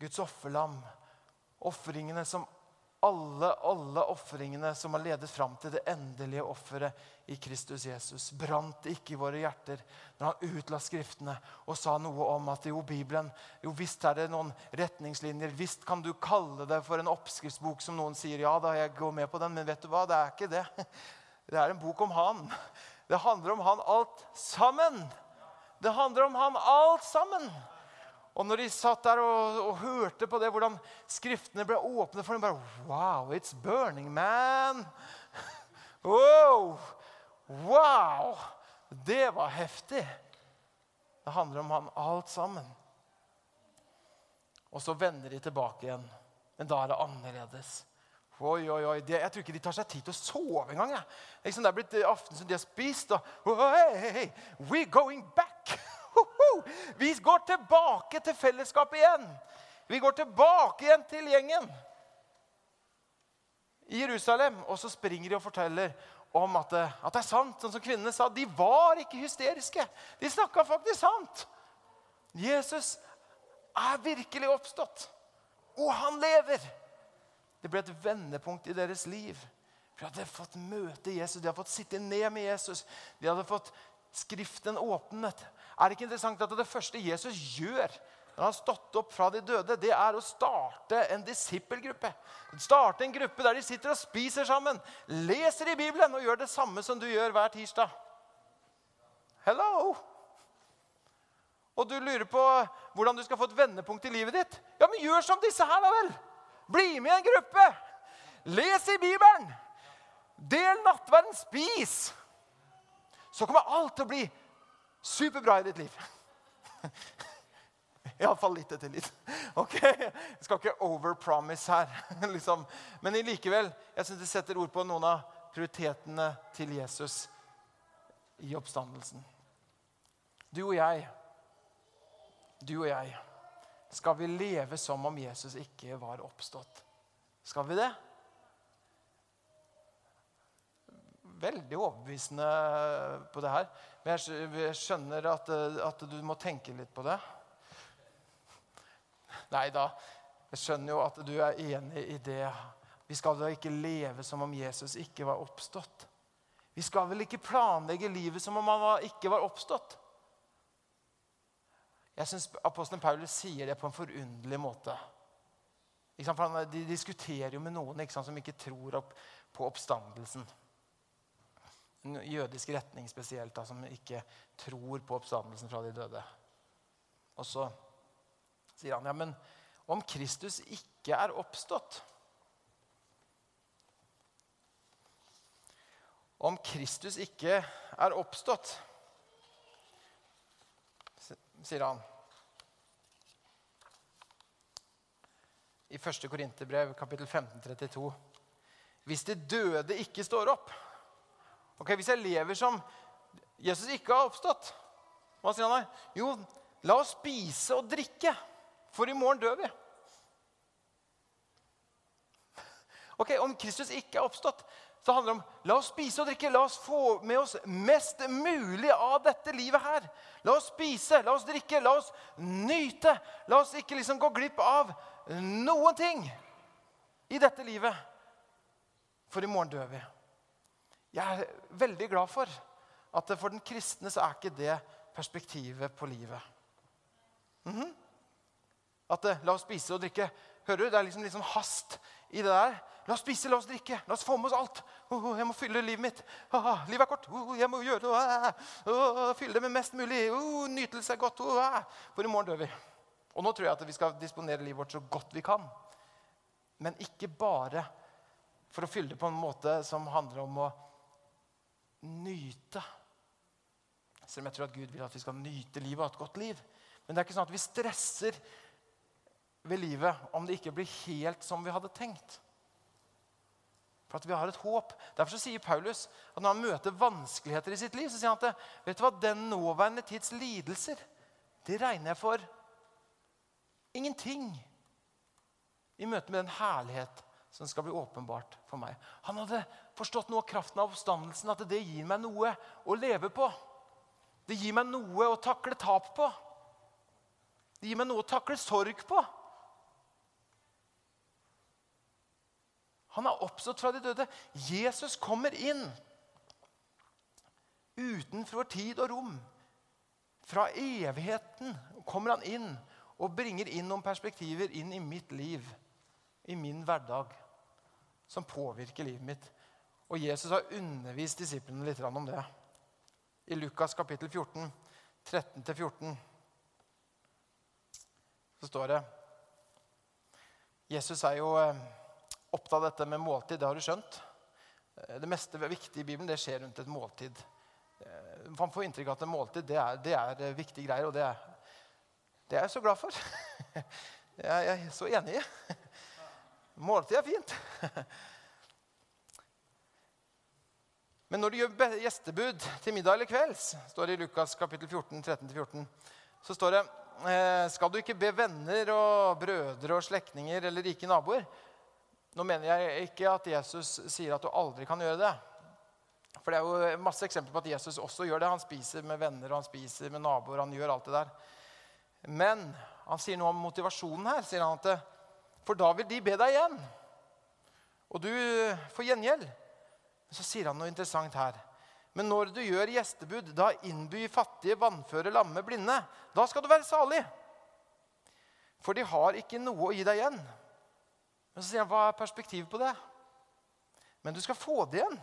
Guds offerlam. Ofringene som alle, alle ofringene som har ledet fram til det endelige offeret i Kristus Jesus. Brant ikke i våre hjerter når han utla Skriftene og sa noe om at jo, Bibelen jo Visst er det noen retningslinjer. Visst kan du kalle det for en oppskriftsbok, som noen sier. Ja da, jeg går med på den, men vet du hva? Det er ikke det. Det er en bok om han. Det handler om han alt sammen. Det handler om han alt sammen. Og når de satt der og, og hørte på det, hvordan skriftene ble åpne for dem bare, Wow, it's burning, man! Wow! Wow! Det var heftig. Det handler om han alt sammen. Og så vender de tilbake igjen. Men da er det annerledes. Oi, oi, oi. Jeg tror ikke de tar seg tid til å sove engang. Liksom, det er blitt aften som de har spist. Og, oi, hey, hey. We're going back! Vi går tilbake til fellesskapet igjen. Vi går tilbake igjen til gjengen i Jerusalem. Og så springer de og forteller om at det, at det er sant, sånn som kvinnene sa. De var ikke hysteriske. De snakka faktisk sant. Jesus er virkelig oppstått, og han lever. Det ble et vendepunkt i deres liv. De hadde fått møte Jesus, de hadde fått sitte ned med Jesus. De hadde fått Skriften åpnet. Er det ikke interessant at det første Jesus gjør når han har stått opp fra de døde, det er å starte en disippelgruppe? Starte en gruppe der de sitter og spiser sammen, leser i Bibelen og gjør det samme som du gjør hver tirsdag. Hello! Og du lurer på hvordan du skal få et vendepunkt i livet ditt? Ja, men gjør som disse her, da vel! Bli med i en gruppe! Les i Bibelen! Del nattverden, spis! Så kommer alt til å bli superbra i ditt liv. Iallfall litt etter litt. Ok? Jeg skal ikke overpromise her. liksom. Men likevel, jeg syns det setter ord på noen av prioritetene til Jesus i oppstandelsen. Du og jeg, du og jeg, skal vi leve som om Jesus ikke var oppstått? Skal vi det? Veldig overbevisende på det her. Men jeg skjønner at, at du må tenke litt på det. Nei da, jeg skjønner jo at du er enig i det. Vi skal da ikke leve som om Jesus ikke var oppstått. Vi skal vel ikke planlegge livet som om han ikke var oppstått? Jeg syns apostelen Paulus sier det på en forunderlig måte. For de diskuterer jo med noen ikke sant, som ikke tror opp på oppstandelsen. En jødisk retning spesielt, da, som ikke tror på oppstandelsen fra de døde. Og så sier han ja, men om Kristus ikke er oppstått Om Kristus ikke er oppstått, sier han i 1. Korinterbrev, kapittel 15, 32. Hvis de døde ikke står opp Ok, Hvis jeg lever som Jesus ikke har oppstått, hva sier han da? Jo, la oss spise og drikke, for i morgen dør vi. Ok, Om Kristus ikke er oppstått, så handler det om la oss spise og drikke. La oss få med oss mest mulig av dette livet her. La oss spise, la oss drikke, la oss nyte. La oss ikke liksom gå glipp av noen ting i dette livet. For i morgen dør vi. Jeg er veldig glad for at for den kristne så er ikke det perspektivet på livet. Mm -hmm. At la oss spise og drikke. Hører du? Det er liksom, liksom hast i det der. La oss spise, la oss drikke, la oss få med oss alt. Oh, jeg må fylle livet mitt. Oh, livet er kort. Oh, jeg må gjøre det. Oh, fylle det med mest mulig. Oh, nytelse er godt. Oh, For i morgen dør vi. Og nå tror jeg at vi skal disponere livet vårt så godt vi kan. Men ikke bare for å fylle det på en måte som handler om å nyte. Selv om jeg tror at Gud vil at vi skal nyte livet og ha et godt liv. Men det er ikke sånn at vi stresser ved livet om det ikke blir helt som vi hadde tenkt. For at vi har et håp. Derfor sier Paulus at når han møter vanskeligheter i sitt liv, så sier han at vet du hva, den nåværende tids lidelser, det regner jeg for ingenting i møte med den herlighet som skal bli åpenbart for meg. Han hadde forstått noe av kraften av oppstandelsen, at det gir meg noe å leve på. Det gir meg noe å takle tap på. Det gir meg noe å takle sorg på. Han har oppstått fra de døde. Jesus kommer inn utenfor tid og rom. Fra evigheten kommer han inn og bringer inn noen perspektiver inn i mitt liv, i min hverdag, som påvirker livet mitt. Og Jesus har undervist disiplene litt om det. I Lukas kapittel 14, 13-14, så står det Jesus er jo eh, opptatt av dette med måltid. Det har du skjønt. Eh, det meste viktige i Bibelen det skjer rundt et måltid. Eh, man får inntrykk av at et måltid det er, det er viktige greier, og det er, det er jeg så glad for. Jeg er så enig i. Måltid er fint. Men når du gjør gjestebud til middag eller kvelds, står det i Lukas kapittel 14, 13-14, så står det skal du ikke be venner og brødre og slektninger eller rike naboer, nå mener jeg ikke at Jesus sier at du aldri kan gjøre det. For det er jo masse eksempler på at Jesus også gjør det. Han spiser med venner og han spiser med naboer. han gjør alt det der. Men han sier noe om motivasjonen her. sier han at For da vil de be deg igjen. Og du får gjengjeld. Men så sier han noe interessant her. Men når du gjør gjestebud, da innby fattige, vannføre, lamme, blinde. Da skal du være salig. For de har ikke noe å gi deg igjen. Men så sier han, hva er perspektivet på det? Men du skal få det igjen.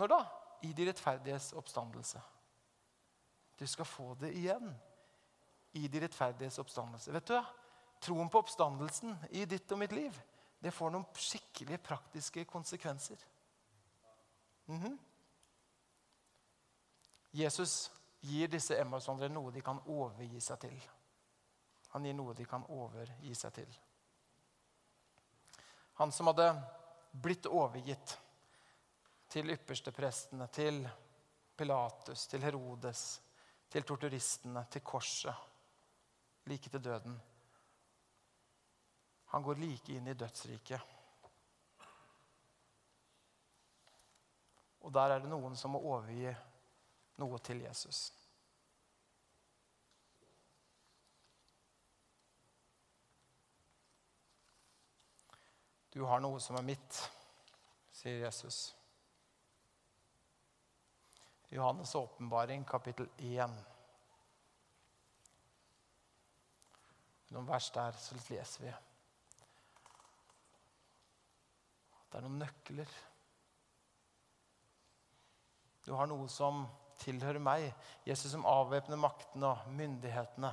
Når da? I de rettferdiges oppstandelse. Du skal få det igjen i de rettferdiges oppstandelse. Vet du, Troen på oppstandelsen i ditt og mitt liv det får noen skikkelig praktiske konsekvenser. Mm -hmm. Jesus gir disse Emmausvandrerne noe de kan overgi seg til. Han gir noe de kan overgi seg til. Han som hadde blitt overgitt til yppersteprestene, til Pilatus, til Herodes, til torturistene, til korset, like til døden. Han går like inn i dødsriket. Og der er det noen som må overgi noe til Jesus. Du har noe som er mitt, sier Jesus. Johannes' åpenbaring, kapittel 1. Noen vers der, så leser vi at det er noen nøkler. Du har noe som tilhører meg. Jesus som avvæpner maktene og myndighetene.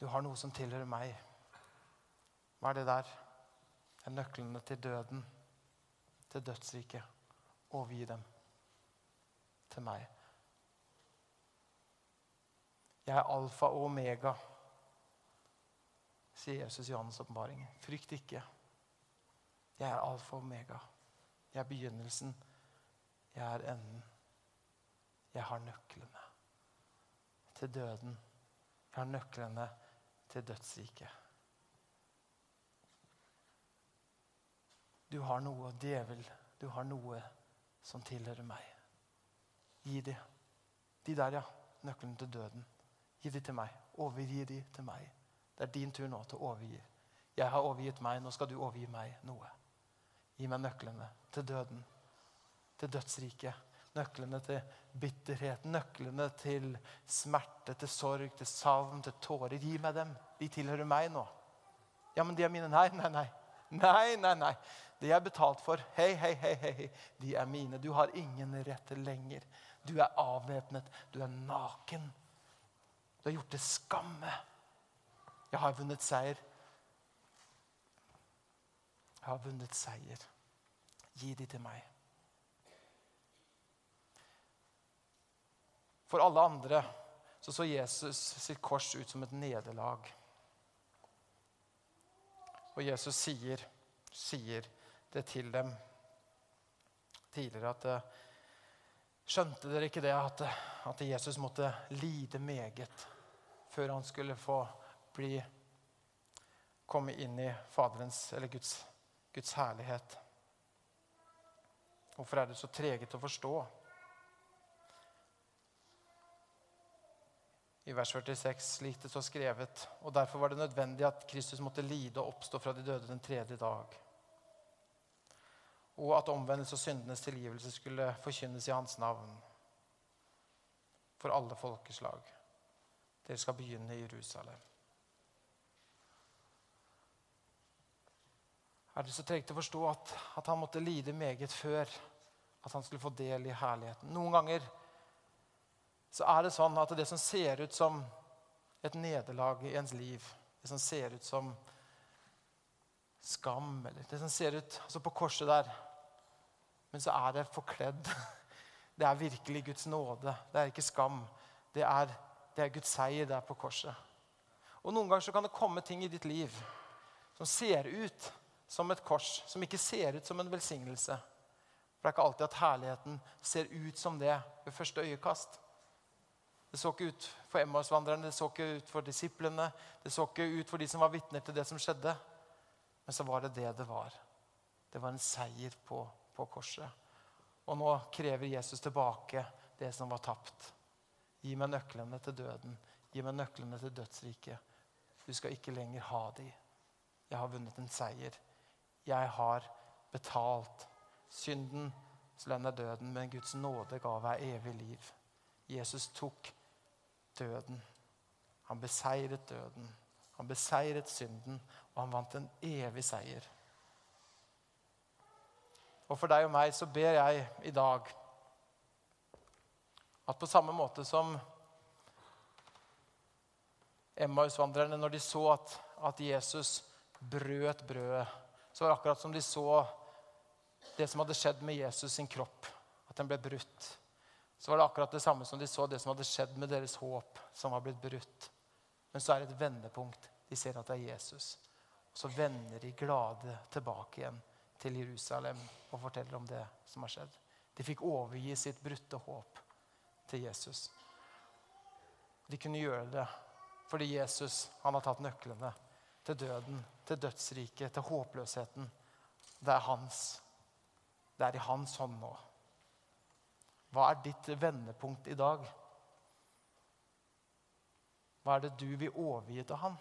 Du har noe som tilhører meg. Hva er det der? Det er nøklene til døden, til dødsriket. Overgi dem til meg. Jeg er alfa og omega, sier Jesus i Johannes' åpenbaring. Frykt ikke. Jeg er alfa og omega. Jeg er begynnelsen. Jeg er enden. Jeg har nøklene til døden. Jeg har nøklene til dødsriket. Du har noe, djevel, du har noe som tilhører meg. Gi de. De der, ja. Nøklene til døden. Gi de til meg. Overgi de til meg. Det er din tur nå til å overgi. Jeg har overgitt meg, nå skal du overgi meg noe. Gi meg nøklene til døden, til dødsriket. Nøklene til bitterhet, nøklene til smerte, til sorg, til savn, til tårer. Gi meg dem. De tilhører meg nå. Ja, men de er mine. Nei, nei, nei. Nei, nei, nei. Jeg er betalt for, hei, hei, hei, hei, de er mine. Du har ingen rett lenger. Du er avvæpnet. Du er naken. Du har gjort det skamme. Jeg har vunnet seier. Jeg har vunnet seier. Gi de til meg. For alle andre så så Jesus sitt kors ut som et nederlag. Og Jesus sier, sier det til dem tidligere at eh, Skjønte dere ikke det at, at Jesus måtte lide meget før han skulle få bli komme inn i Faderens, eller Guds, Guds herlighet? Hvorfor er det så treget å forstå? I vers 46 slik det står skrevet, og derfor var det nødvendig at Kristus måtte lide og oppstå fra de døde den tredje dag. Og at omvendelse og syndenes tilgivelse skulle forkynnes i hans navn for alle folkeslag. Dere skal begynne i Jerusalem. Er det så trengt å forstå at, at han måtte lide meget før at han skulle få del i herligheten? Noen ganger så er det sånn at det som ser ut som et nederlag i ens liv, det som ser ut som skam, eller det som ser ut altså på korset der Men så er det forkledd. Det er virkelig Guds nåde. Det er ikke skam. Det er, det er Guds seier der på korset. Og Noen ganger så kan det komme ting i ditt liv som ser ut som et kors, som ikke ser ut som en velsignelse. For det er ikke alltid at herligheten ser ut som det ved første øyekast. Det så ikke ut for Emmausvandrerne, det så ikke ut for disiplene, det så ikke ut for de som var vitner til det som skjedde. Men så var det det det var. Det var en seier på, på korset. Og nå krever Jesus tilbake det som var tapt. Gi meg nøklene til døden. Gi meg nøklene til dødsriket. Du skal ikke lenger ha de. Jeg har vunnet en seier. Jeg har betalt. Syndens lønn er døden, men Guds nåde ga meg evig liv. Jesus tok døden. Han beseiret døden. Han beseiret synden, og han vant en evig seier. Og for deg og meg så ber jeg i dag at på samme måte som Emmausvandrerne, når de så at, at Jesus brøt brødet, så var det akkurat som de så det som hadde skjedd med Jesus sin kropp, at den ble brutt så var det akkurat det samme som de så det som hadde skjedd med deres håp, som var blitt brutt. Men så er det et vendepunkt. De ser at det er Jesus. Og så vender de glade tilbake igjen til Jerusalem og forteller om det som har skjedd. De fikk overgi sitt brutte håp til Jesus. De kunne gjøre det fordi Jesus han har tatt nøklene til døden, til dødsriket, til håpløsheten. Det er hans. Det er i hans hånd nå. Hva er ditt vendepunkt i dag? Hva er det du vil overgi til han?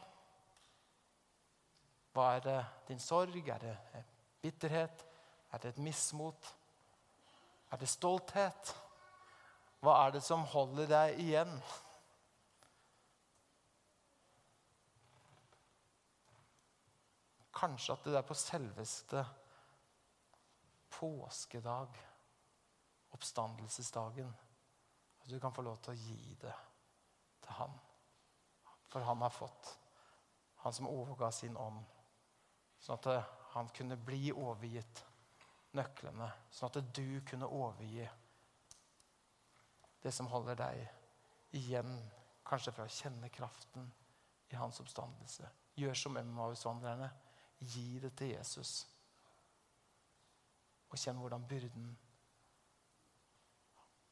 Hva er det din sorg? Er det bitterhet? Er det et mismot? Er det stolthet? Hva er det som holder deg igjen? Kanskje at det er på selveste påskedag oppstandelsesdagen. At du kan få lov til å gi det til han. For han har fått, han som overga sin ånd, sånn at han kunne bli overgitt nøklene, sånn at du kunne overgi det som holder deg igjen, kanskje fra å kjenne kraften i hans oppstandelse. Gjør som Emmaus-vandrerne. Gi det til Jesus. Og kjenn hvordan byrden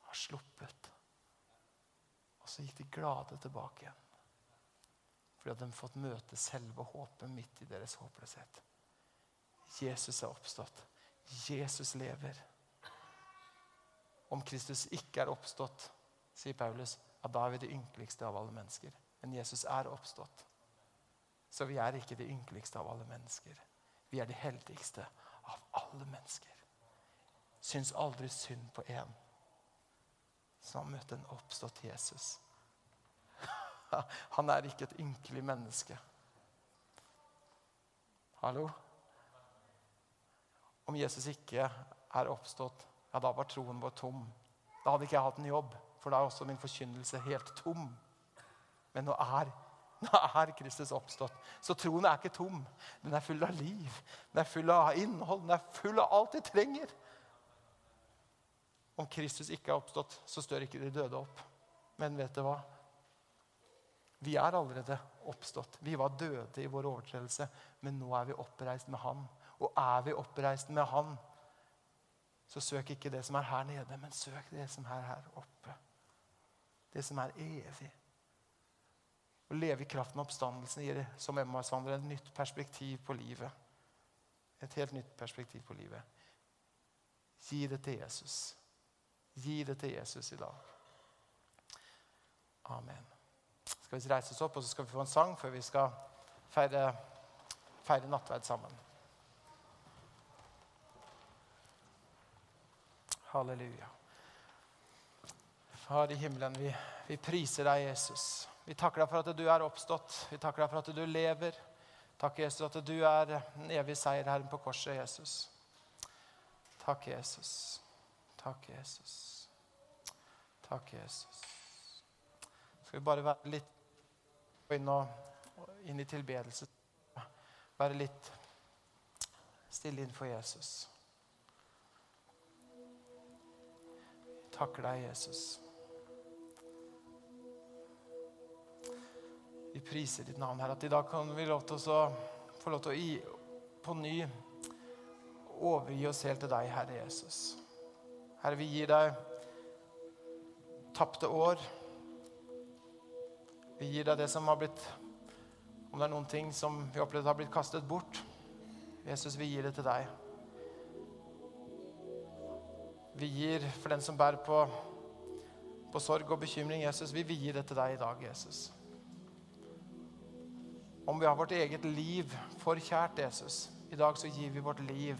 har sluppet. Og så gikk de glade tilbake igjen. Fordi hadde de fått møte selve håpet midt i deres håpløshet. Jesus er oppstått. Jesus lever. Om Kristus ikke er oppstått, sier Paulus, ja, da er vi det ynkeligste av alle mennesker. Men Jesus er oppstått. Så vi er ikke de ynkeligste av alle mennesker. Vi er de heldigste av alle mennesker. Syns aldri synd på én som har møtt en oppstått Jesus. Han er ikke et ynkelig menneske. Hallo? Om Jesus ikke er oppstått, ja, da var troen vår tom. Da hadde ikke jeg hatt en jobb, for da er også min forkynnelse helt tom. Men nå er, nå er Kristus oppstått. Så troen er ikke tom. Den er full av liv, den er full av innhold, den er full av alt de trenger. Om Kristus ikke er oppstått, så stør ikke de døde opp. Men vet du hva? Vi er allerede oppstått. Vi var døde i vår overtredelse, men nå er vi oppreist med Han. Og er vi oppreist med Han, så søk ikke det som er her nede, men søk det som er her oppe. Det som er evig. Å leve i kraften av oppstandelsen gir som Emmausvandrer et nytt perspektiv på livet. Et helt nytt perspektiv på livet. Gi det til Jesus. Gi det til Jesus i dag. Amen. Skal vi reise oss opp, og så skal vi få en sang før vi skal feire, feire nattverd sammen. Halleluja. Far i himmelen, vi, vi priser deg, Jesus. Vi takker deg for at du er oppstått. Vi takker deg for at du lever. Takk, Jesus, at du er den evige seierherren på korset, Jesus. Takk, Jesus. Takk, Jesus. Takk, Jesus. Skal vi bare være litt inn, og, inn i tilbedelse. Være litt stille innenfor Jesus. Takker deg, Jesus. Vi priser ditt navn, Herre. At i dag kan vi lov til å få lov til å gi, på ny overgi oss helt til deg, Herre Jesus. Herre, vi gir deg tapte år. Vi gir deg det som har blitt Om det er noen ting som vi opplevde har blitt kastet bort. Jesus, vi gir det til deg. Vi gir for den som bærer på, på sorg og bekymring, Jesus. Vi vil gi det til deg i dag, Jesus. Om vi har vårt eget liv for kjært, Jesus. I dag så gir vi vårt liv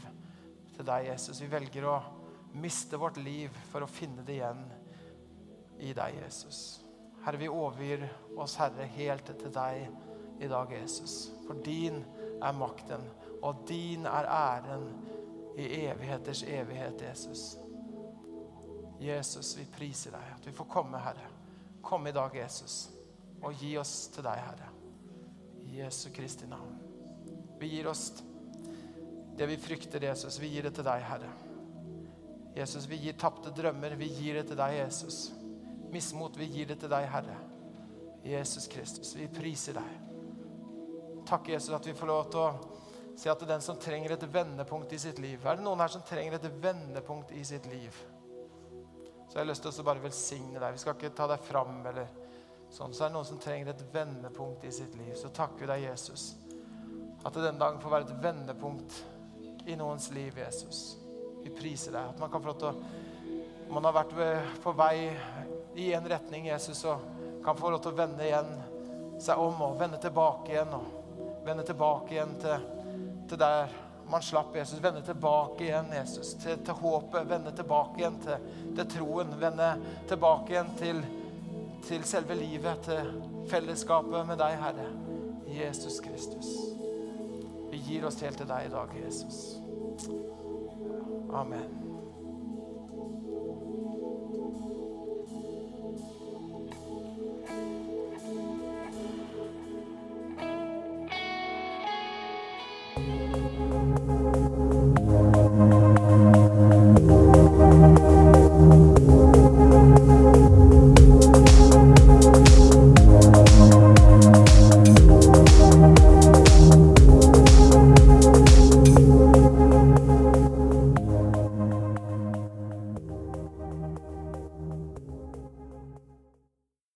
til deg, Jesus. Vi velger å miste vårt liv for å finne det igjen i deg, Jesus. Herre, vi overgir oss, Herre, helt til deg i dag, Jesus. For din er makten, og din er æren i evigheters evighet, Jesus. Jesus, vi priser deg at vi får komme, Herre. Kom i dag, Jesus, og gi oss til deg, Herre. Jesu Kristi navn. Vi gir oss det vi frykter, Jesus. Vi gir det til deg, Herre. Jesus, vi gir tapte drømmer. Vi gir det til deg, Jesus. Mismot, vi gir det til deg, Herre. Jesus Kristus, vi priser deg. Takk, Jesus, at vi får lov til å si at det er den som trenger et vendepunkt i sitt liv Er det noen her som trenger et vendepunkt i sitt liv? Så jeg har lyst til å bare velsigne deg. Vi skal ikke ta deg fram. eller sånn. Så er det noen som trenger et vendepunkt i sitt liv. Så takker vi deg, Jesus. At det denne dagen får være et vendepunkt i noens liv, Jesus. Vi priser deg. At man kan få lov til å man har vært på vei i en retning, Jesus, og kan få lov til å vende igjen seg om og vende tilbake igjen. Og vende tilbake igjen til, til der man slapp Jesus. Vende tilbake igjen, Jesus, til, til håpet. Vende tilbake igjen til, til, troen. Vende tilbake igjen til, til selve livet, til fellesskapet med deg, Herre. Jesus Kristus. Vi gir oss helt til deg i dag, Jesus. Amen.